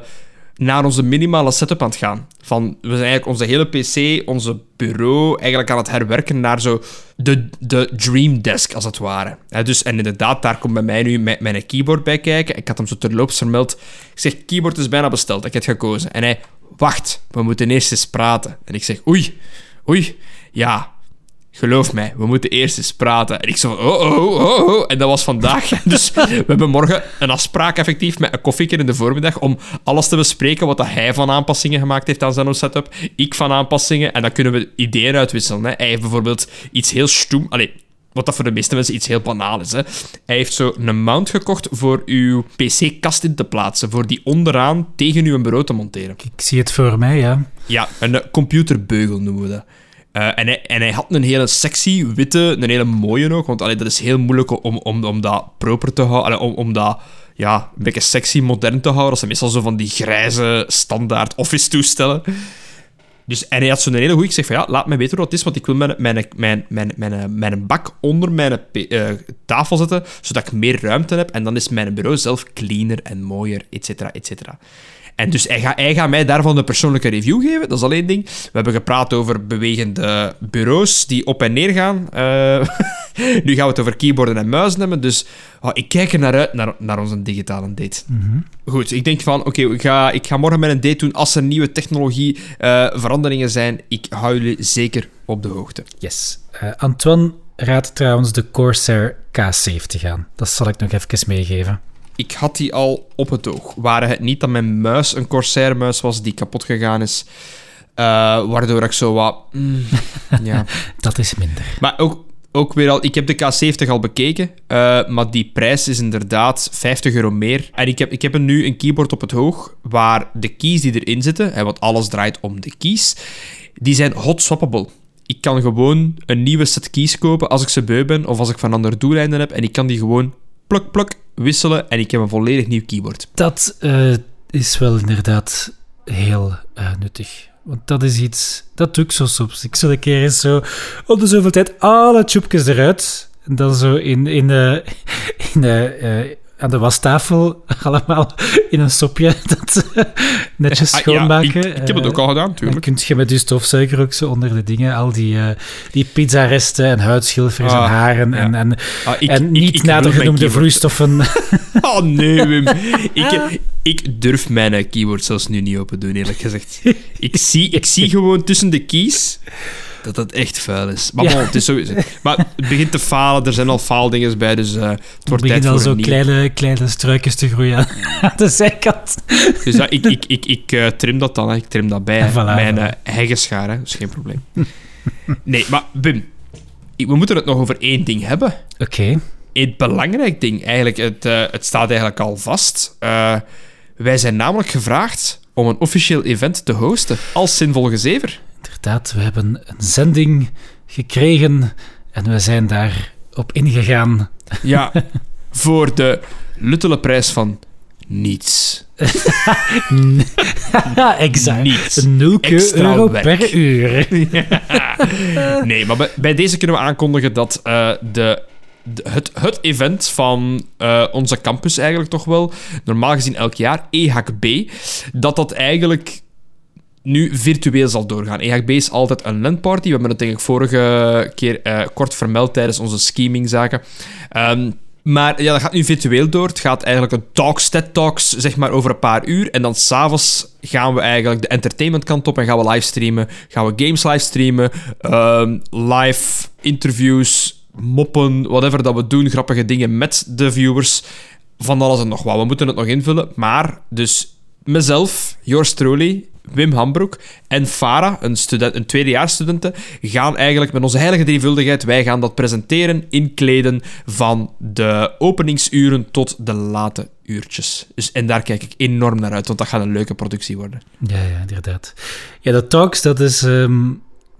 naar onze minimale setup aan het gaan. Van, we zijn eigenlijk onze hele PC, onze bureau, eigenlijk aan het herwerken naar zo de, de dream desk, als het ware. Dus, en inderdaad, daar komt bij mij nu mijn, mijn keyboard bij kijken. Ik had hem zo terloops vermeld. Ik zeg, keyboard is bijna besteld, ik heb het gekozen. En hij, wacht, we moeten eerst eens praten. En ik zeg, oei, oei, ja, Geloof mij, we moeten eerst eens praten. En ik zo van, oh, oh, oh, oh. En dat was vandaag. Dus we hebben morgen een afspraak effectief met een koffieker in de voormiddag om alles te bespreken wat dat hij van aanpassingen gemaakt heeft aan zijn setup. Ik van aanpassingen. En dan kunnen we ideeën uitwisselen. Hè. Hij heeft bijvoorbeeld iets heel stoem... Allee, wat dat voor de meeste mensen iets heel banaal is. Hè. Hij heeft zo een mount gekocht voor uw PC-kast in te plaatsen. Voor die onderaan tegen uw bureau te monteren. Ik zie het voor mij, ja. Ja, een computerbeugel noemen we dat. Eh, en, hij, had een hele sexy, witte, een hele mooie ook. Want allee, dat is heel moeilijk om, om, om dat proper te houden. allee, Om, om dat ja, een beetje sexy, modern te houden. Dat zijn meestal zo van die grijze, standaard office-toestellen. Dus, en hij had zo'n hele goeie. Ik zeg van ja, laat me weten wat het is, want ik wil mijn, mijn, mijn, mijn, mijn, mijn bak onder mijn eh, tafel zetten, zodat ik meer ruimte heb. En dan is mijn bureau zelf cleaner en mooier, et cetera, et cetera. En dus hij gaat, hij gaat mij daarvan een persoonlijke review geven. Dat is alleen ding. We hebben gepraat over bewegende bureaus die op en neer gaan. Eh, nu gaan we het over keyboarden en muizen hebben. Dus oh, ik kijk er naar uit, naar, naar onze digitale date. Goed, ik denk van, oké, ik, ga, ik ga morgen met een date doen. Als er nieuwe technologie eh, veranderingen zijn, ik hou jullie zeker op de hoogte. Yes. Eh, Antoine raadt trouwens de Corsair K70 aan. Dat zal ik nog even meegeven. Ik had die al op het oog. Waren het niet dat mijn muis een Corsair-muis was die kapot gegaan is, eh, waardoor ik zo wat... mm, ja. Dat is minder. Maar ook, ook weer al, ik heb de K70 al bekeken, eh, maar die prijs is inderdaad 50 euro meer. En ik heb, ik heb nu een keyboard op het oog waar de keys die erin zitten, hè, want alles draait om de keys, die zijn hot swappable. Ik kan gewoon een nieuwe set keys kopen als ik ze beu ben of als ik van andere doeleinden heb en ik kan die gewoon pluk pluk wisselen en ik heb een volledig nieuw keyboard. Dat eh, is wel inderdaad heel eh, nuttig. Want dat is iets... Dat doe ik zo soms. Ik zet een keer eens zo... Op de zoveel tijd alle tjoepjes eruit. En dan zo in... in, eh, in eh, aan de wastafel allemaal in een sopje dat netjes Ah, ja, schoonmaken. ik, ik heb het ook Eh, al gedaan, Dan natuurlijk. kun je met je stofzuiger ook zo onder de dingen, al die, eh die pizzaresten en huidschilfers Ah, en haren ja. en, en, Ah, ik- en niet ik mijn genoemde vloeistoffen. Oh nee, Wim. Ik, ik durf mijn keyboard zelfs nu niet open doen, eerlijk gezegd. Ik zie, ik zie gewoon tussen de keys dat dat echt vuil is. Maar Ja. bon, het is sowieso... Maar het begint te falen, er zijn al faaldinges bij, dus eh, het wordt tijd beginnen al voor zo kleine, kleine struikjes te groeien aan- de zijkant. Dus ja, ik, ik, ik, ik eh, trim dat dan, hè. ik trim dat bij voilà, mijn voilà. eh heggenschaar, hè. is geen probleem. Nee, maar Wim, ik- we moeten het nog over één ding hebben. Oké, Het belangrijk ding, eigenlijk, het, het staat eigenlijk al vast. Wij zijn namelijk gevraagd om een officieel event te hosten als zinvolle zever. Inderdaad. We hebben een zending gekregen en we zijn daarop ingegaan. Ja, voor de luttele prijs van niets. Ja, exact. Niets. 0 Extra euro werk. per uur. Nee, maar bij, bij deze kunnen we aankondigen dat eh, de, de- het, het event van eh, onze campus eigenlijk toch wel, normaal gezien elk jaar, EHB, dat dat eigenlijk nu virtueel zal doorgaan. EHB is altijd een landparty. We hebben het denk ik vorige keer eh, kort vermeld tijdens onze scheming-zaken. Ehm, maar ja, dat gaat nu virtueel door. Het gaat eigenlijk een talks, TED Talks, zeg maar, over een paar uur. En dan s'avonds gaan we eigenlijk de entertainment kant op en gaan we livestreamen. Gaan we games livestreamen, ehm live interviews, moppen, whatever dat we doen, grappige dingen met de viewers. Van alles en nog wat. We moeten het nog invullen. Maar, dus mezelf, yours truly, Wim Hambroek en Farah, een, student, een tweedejaarsstudente, gaan eigenlijk met onze heilige drievuldigheid, wij gaan dat presenteren, inkleden van de openingsuren tot de late uurtjes. Dus, en daar kijk ik enorm naar uit, want dat gaat een leuke productie worden. Ja, ja, inderdaad. Ja, de talks, dat is... ehm,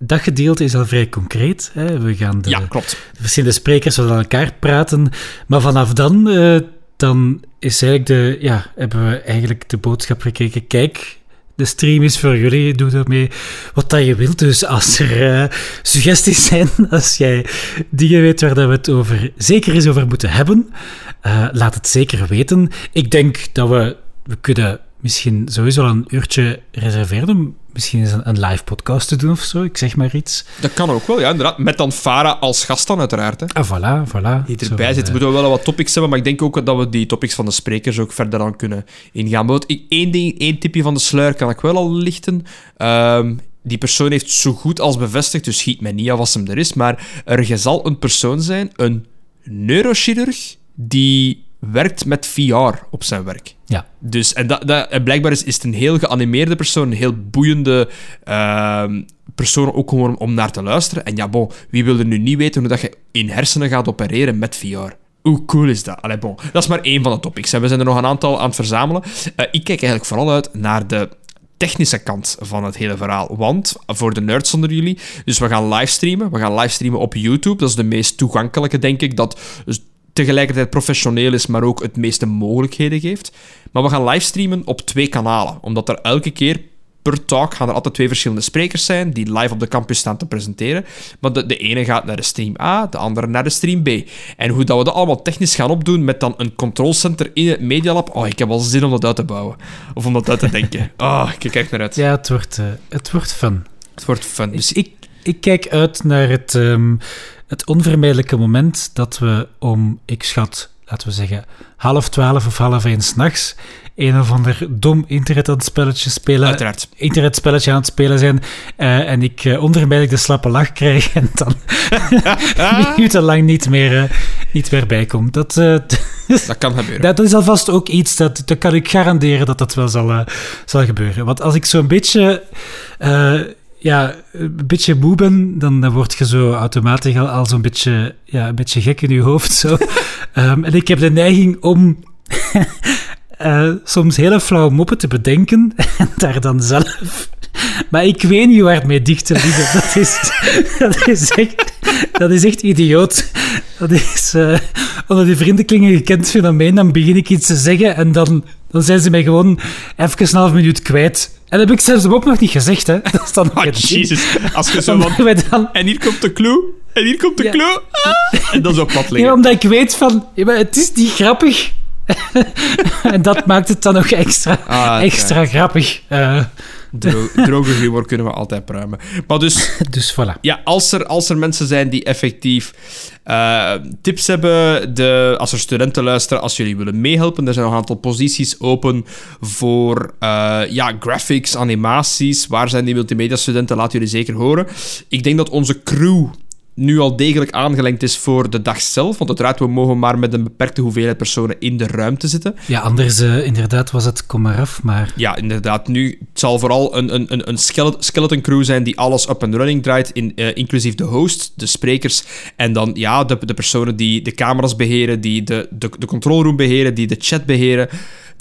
dat gedeelte is al vrij concreet. Hè. We gaan de, Ja, klopt. de verschillende sprekers aan elkaar praten. Maar vanaf dan, eh, dan is eigenlijk de, ja, hebben we eigenlijk de boodschap gekregen. Kijk, de stream is voor jullie. Doe ermee wat dat je wilt. Dus als er eh, suggesties zijn, als jij dingen weet waar dat we het over, zeker eens over moeten hebben, eh, laat het zeker weten. Ik denk dat we, we kunnen misschien sowieso een uurtje reserveren misschien eens een, een live podcast te doen of zo. Ik zeg maar iets. Dat kan ook wel, ja, inderdaad. Met dan Farah als gast dan, uiteraard. Hè. Ah, voilà, voilà. Die Zo, erbij zit, eh, moeten we wel wat topics hebben, maar ik denk ook dat we die topics van de sprekers ook verder aan kunnen ingaan. Maar ik, één, ding, één tipje van de sluier kan ik wel al lichten. Ehm, die persoon heeft zo goed als bevestigd, dus schiet mij niet af als hem er is, maar er zal een persoon zijn, een neurochirurg, die werkt met VR op zijn werk. Ja. Dus, en, dat, dat, blijkbaar is, is het een heel geanimeerde persoon, een heel boeiende ehm, persoon ook gewoon om naar te luisteren. En ja, bon, wie wil er nu niet weten hoe dat je in hersenen gaat opereren met VR? Hoe cool is dat? Allee, bon, dat is maar één van de topics. We zijn er nog een aantal aan het verzamelen. Eh, ik kijk eigenlijk vooral uit naar de technische kant van het hele verhaal. Want, voor de nerds onder jullie, dus we gaan livestreamen. We gaan livestreamen op YouTube. Dat is de meest toegankelijke, denk ik, dat tegelijkertijd professioneel is, maar ook het meeste mogelijkheden geeft. Maar we gaan livestreamen op twee kanalen, omdat er elke keer per talk gaan er altijd twee verschillende sprekers zijn die live op de campus staan te presenteren. Maar de, de ene gaat naar de stream A, de andere naar de stream B. En hoe dat we dat allemaal technisch gaan opdoen met dan een control center in het Media Lab, oh, ik heb al zin om dat uit te bouwen. Of om dat uit te denken. Oh, ik kijk naar uit. Ja, het wordt, eh, het wordt fun. Het wordt fun. Dus ik, ik kijk uit naar het, ehm, het onvermijdelijke moment dat we om, ik schat, laten we zeggen, half twaalf of half één s'nachts een of ander dom internetspelletje spelen. Uiteraard. Internetspelletje aan het spelen zijn. eh, en ik eh, onvermijdelijk de slappe lach krijg en dan minutenlang niet meer, eh, niet meer bijkom. Dat, dat kan gebeuren. dat is alvast ook iets, dat, dat kan ik garanderen dat dat wel zal, zal gebeuren. Want als ik zo'n beetje, ja, een beetje moe ben, dan, dan word je zo automatisch al, al zo'n beetje, ja, een beetje gek in je hoofd. Zo. Ehm, en ik heb de neiging om eh, soms hele flauwe moppen te bedenken en daar dan zelf... Maar ik weet niet waar het mee dicht te liggen. Dat is, dat is, echt, dat is echt idioot. Dat is eh, onder die vriendenkringen gekend fenomeen. Dan begin ik iets te zeggen en dan, dan zijn ze mij gewoon even een half minuut kwijt. En dat heb ik zelfs mop nog niet gezegd, hè. Dat is dan ding. jezus. Als je zo wij dan, En hier komt de clue. En hier komt de Ja. clue. Ah. En dan zo plat ja, liggen. omdat ik weet van, ja, maar het is niet grappig. en dat maakt het dan nog extra, Ah, extra grappig. Eh, Dro droge humor kunnen we altijd pruimen. Maar dus, dus voilà. ja, als er, als er mensen zijn die effectief eh, tips hebben, de, als er studenten luisteren, als jullie willen meehelpen, er zijn nog een aantal posities open voor eh, ja, graphics, animaties. Waar zijn die multimedia-studenten? Laat jullie zeker horen. Ik denk dat onze crew nu al degelijk aangelengd is voor de dag zelf. Want uiteraard, we mogen maar met een beperkte hoeveelheid personen in de ruimte zitten. Ja, anders eh, inderdaad was het kom maar af, maar... Ja, inderdaad. Nu, het zal vooral een, een, een- een skele- skeleton crew zijn die alles up and running draait, in, eh, inclusief de host, de sprekers, en dan ja, de, de personen die de camera's beheren, die de, de, de control room beheren, die de chat beheren.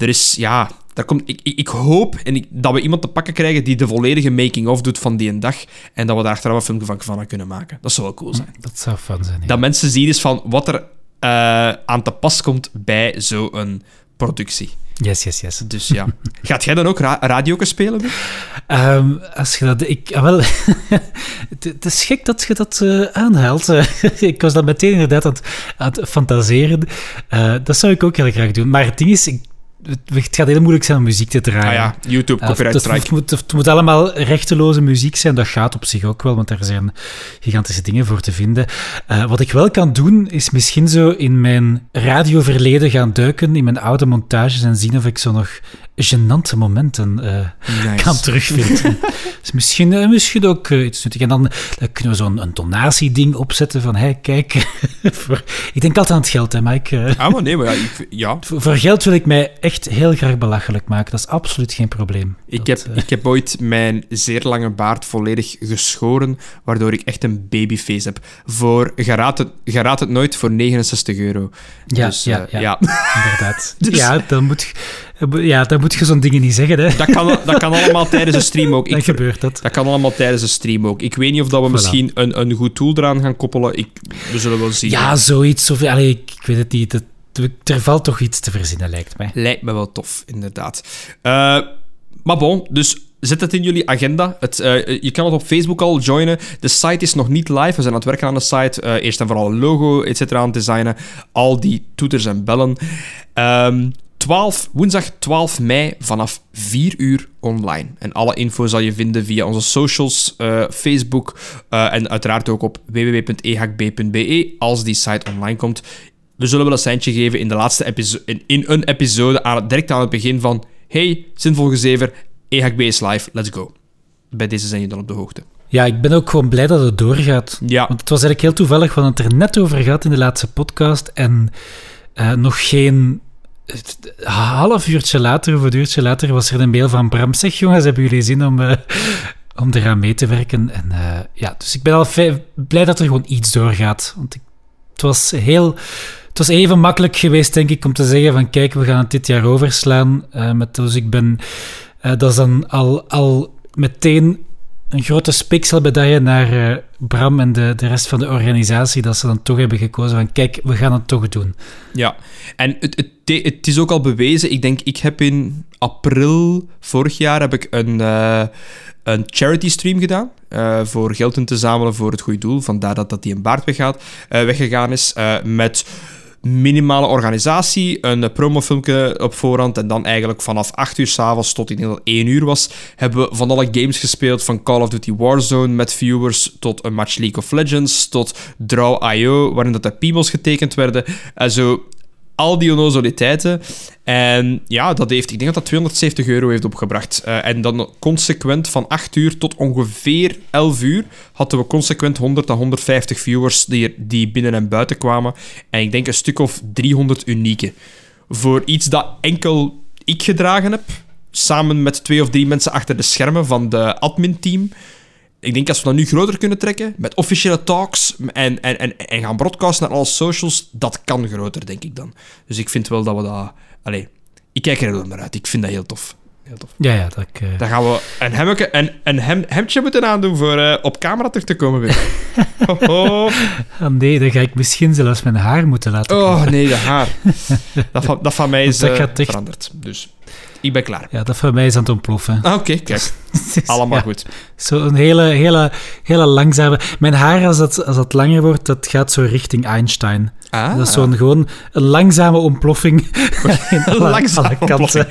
Er is, ja... Daar komt, ik, ik, ik hoop en ik, dat we iemand te pakken krijgen die de volledige making-of doet van die een dag en dat we daar achteraf een filmpje van, van kunnen maken. Dat zou wel cool zijn. Dat zou fun zijn, ja. Dat mensen zien is van wat er eh, aan te pas komt bij zo'n productie. Yes, yes, yes. Dus ja. Gaat jij dan ook ra radioken spelen? Ehm, als je dat... Ik, ah, wel, het, is gek dat je dat eh, aanhaalt. Eh, ik was dan meteen inderdaad aan het, aan het fantaseren. Dat zou ik ook heel graag doen. Maar het ding is, ik, het, gaat heel moeilijk zijn om muziek te draaien. Ah ja, YouTube, Eh, copyright het, strike. het, moet, het moet allemaal rechteloze muziek zijn. Dat gaat op zich ook wel, want daar zijn gigantische dingen voor te vinden. Eh, wat ik wel kan doen, is misschien zo in mijn radioverleden gaan duiken, in mijn oude montages en zien of ik zo nog gênante momenten eh, Nice. kan terugvinden. dus misschien, eh, misschien ook eh, iets nuttig. En dan, kunnen we zo'n een donatieding opzetten van, hey, kijk, voor, ik denk altijd aan het geld, hè, Mike. Eh, Ah, maar nee, maar ja, ik, ja. voor, voor geld wil ik mij echt heel graag belachelijk maken. Dat is absoluut geen probleem. Ik, Dat, heb, eh, ik heb ooit mijn zeer lange baard volledig geschoren, waardoor ik echt een babyface heb. Voor, je raadt het, je raadt het nooit, voor 69 euro. Ja, Dus, ja, eh, ja. inderdaad. Dus- Ja, dan moet, ja, dan moet je zo'n dingen niet zeggen, hè. Dat kan, dat kan allemaal tijdens een stream ook. Ik, gebeurt dat. dat kan allemaal tijdens een stream ook. Ik weet niet of dat we Voilà. misschien een, een goed tool eraan gaan koppelen. Ik, we zullen wel zien. Ja, zoiets. Of, allee, ik, ik weet het niet. Het- er valt toch iets te verzinnen, lijkt mij. Lijkt me wel tof, inderdaad. Eh, maar bon, dus zet het in jullie agenda. Het, eh, je kan het op Facebook al joinen. De site is nog niet live. We zijn aan het werken aan de site. Eh, eerst en vooral een logo, et cetera, aan het designen. Al die toeters en bellen. Ehm, 12, woensdag 12 mei vanaf 4 uur online. En alle info zal je vinden via onze socials, eh, Facebook eh, en uiteraard ook op www.ehb.be als die site online komt. We zullen wel een seintje geven in, de laatste in, in een episode, aan, direct aan het begin van hey, zinvol gezever, EHB is live, let's go. Bij deze zijn je dan op de hoogte. Ja, ik ben ook gewoon blij dat het doorgaat. Ja, Want het was eigenlijk heel toevallig, we hadden het er net over gehad in de laatste podcast. En eh, nog geen eh, half uurtje later of een uurtje later was er een mail van Bram. Zeg jongens, hebben jullie zin om, eh, om eraan mee te werken? En eh, ja, dus ik ben al blij dat er gewoon iets doorgaat. Want ik, het was heel... Het was even makkelijk geweest, denk ik, om te zeggen van kijk, we gaan het dit jaar overslaan. Eh, met, dus ik ben... dat is dan al, al meteen een grote spikselmedaille naar eh, Bram en de, de rest van de organisatie, dat ze dan toch hebben gekozen van kijk, we gaan het toch doen. ja. En het, het, het is ook al bewezen. Ik denk, ik heb in april vorig jaar heb ik een, eh, een charity stream gedaan. eh, voor geld in te zamelen voor het goede doel. Vandaar dat, dat die een baard weggaat, weggegaan is. met minimale organisatie, een promofilmpje op voorhand en dan eigenlijk vanaf 8 uur s'avonds tot in ieder 1 uur was, hebben we van alle games gespeeld, van Call of Duty Warzone met viewers tot een match League of Legends, tot Draw.io, waarin dat er piemels getekend werden. En zo al die onnozeliteiten. En ja, dat heeft, ik denk dat dat 270 euro heeft opgebracht. Eh, en dan consequent van 8 uur tot ongeveer 11 uur hadden we consequent 100 à 150 viewers die, die binnen en buiten kwamen. En ik denk een stuk of 300 unieke. Voor iets dat enkel ik gedragen heb, samen met twee of drie mensen achter de schermen van de admin-team. Ik denk als we dat nu groter kunnen trekken, met officiële talks en, en, en, en gaan broadcasten naar alle socials, dat kan groter, denk ik dan. Dus ik vind wel dat we dat... Allee, ik kijk er wel naar uit. Ik vind dat heel tof. Heel tof. Ja, ja, dat ik... eh, Dan gaan we een, hemmeke, een, een hem, hemdje moeten aandoen voor eh, op camera terug te komen weer. oh, nee, dan ga ik misschien zelfs mijn haar moeten laten Oh, nee, de haar. Dat van, dat van mij is Dat eh, veranderd. Dus ik ben klaar. Ja, dat van mij is aan het ontploffen. Ah, Oké, kijk. Is- Allemaal ja, goed. Zo'n hele, hele, hele langzame... Mijn haar, als dat, als dat langer wordt, dat gaat zo richting Einstein. Ah, Dat is zo'n gewoon een langzame ontploffing Langzame kanten.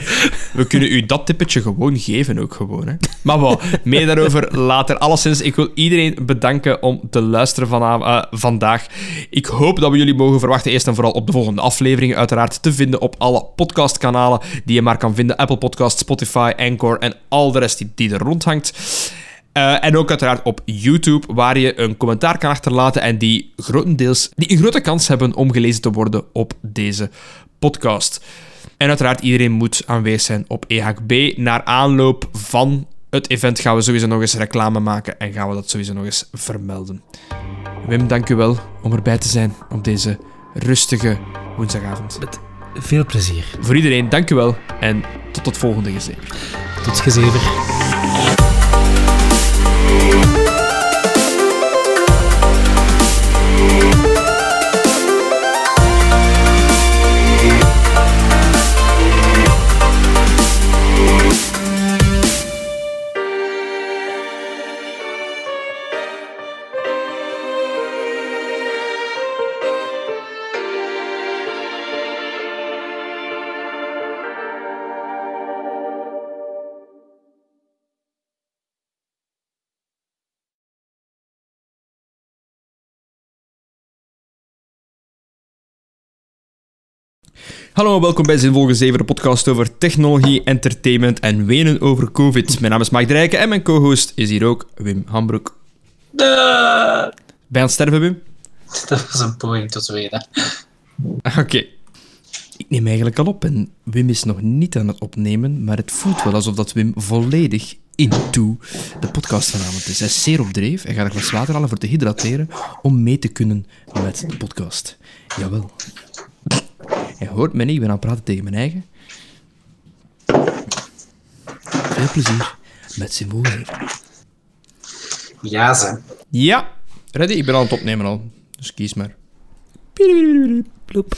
We kunnen u dat tippetje gewoon geven, ook gewoon. Hè. Maar wel, meer daarover later. Alleszins, ik wil iedereen bedanken om te luisteren eh, vandaag. Ik hoop dat we jullie mogen verwachten, eerst en vooral op de volgende afleveringen. Uiteraard te vinden op alle podcastkanalen die je maar kan vinden. Apple Podcasts, Spotify, Anchor en al de rest die, die er rondhangt. Eh, en ook uiteraard op YouTube, waar je een commentaar kan achterlaten en die grotendeels die een grote kans hebben om gelezen te worden op deze podcast. En uiteraard, iedereen moet aanwezig zijn op EHB. Naar aanloop van het event gaan we sowieso nog eens reclame maken en gaan we dat sowieso nog eens vermelden. Wim, dank u wel om erbij te zijn op deze rustige woensdagavond. Veel plezier. Voor iedereen, dank u wel en tot het volgende gezin. Tot gezever. you Hallo en welkom bij Zinvolge 7, de podcast over technologie, entertainment en wenen over COVID. Mijn naam is Mike Drijken en mijn co-host is hier ook Wim Hambroek. Je aan het sterven, Wim? dat was een poging tot weten. Oké. Ik neem eigenlijk al op en Wim is nog niet aan het opnemen, maar het voelt wel alsof dat Wim volledig into de podcast vanavond is. Hij is zeer op dreef. Hij gaat een glas water halen voor te hydrateren om mee te kunnen met de podcast. Jawel. Hij hoort mij niet, ik ben aan het praten tegen mijn eigen. Veel plezier met Symbool Ja, ze. Ja, ready? Ik ben aan het opnemen al. Dus kies maar. Ploep.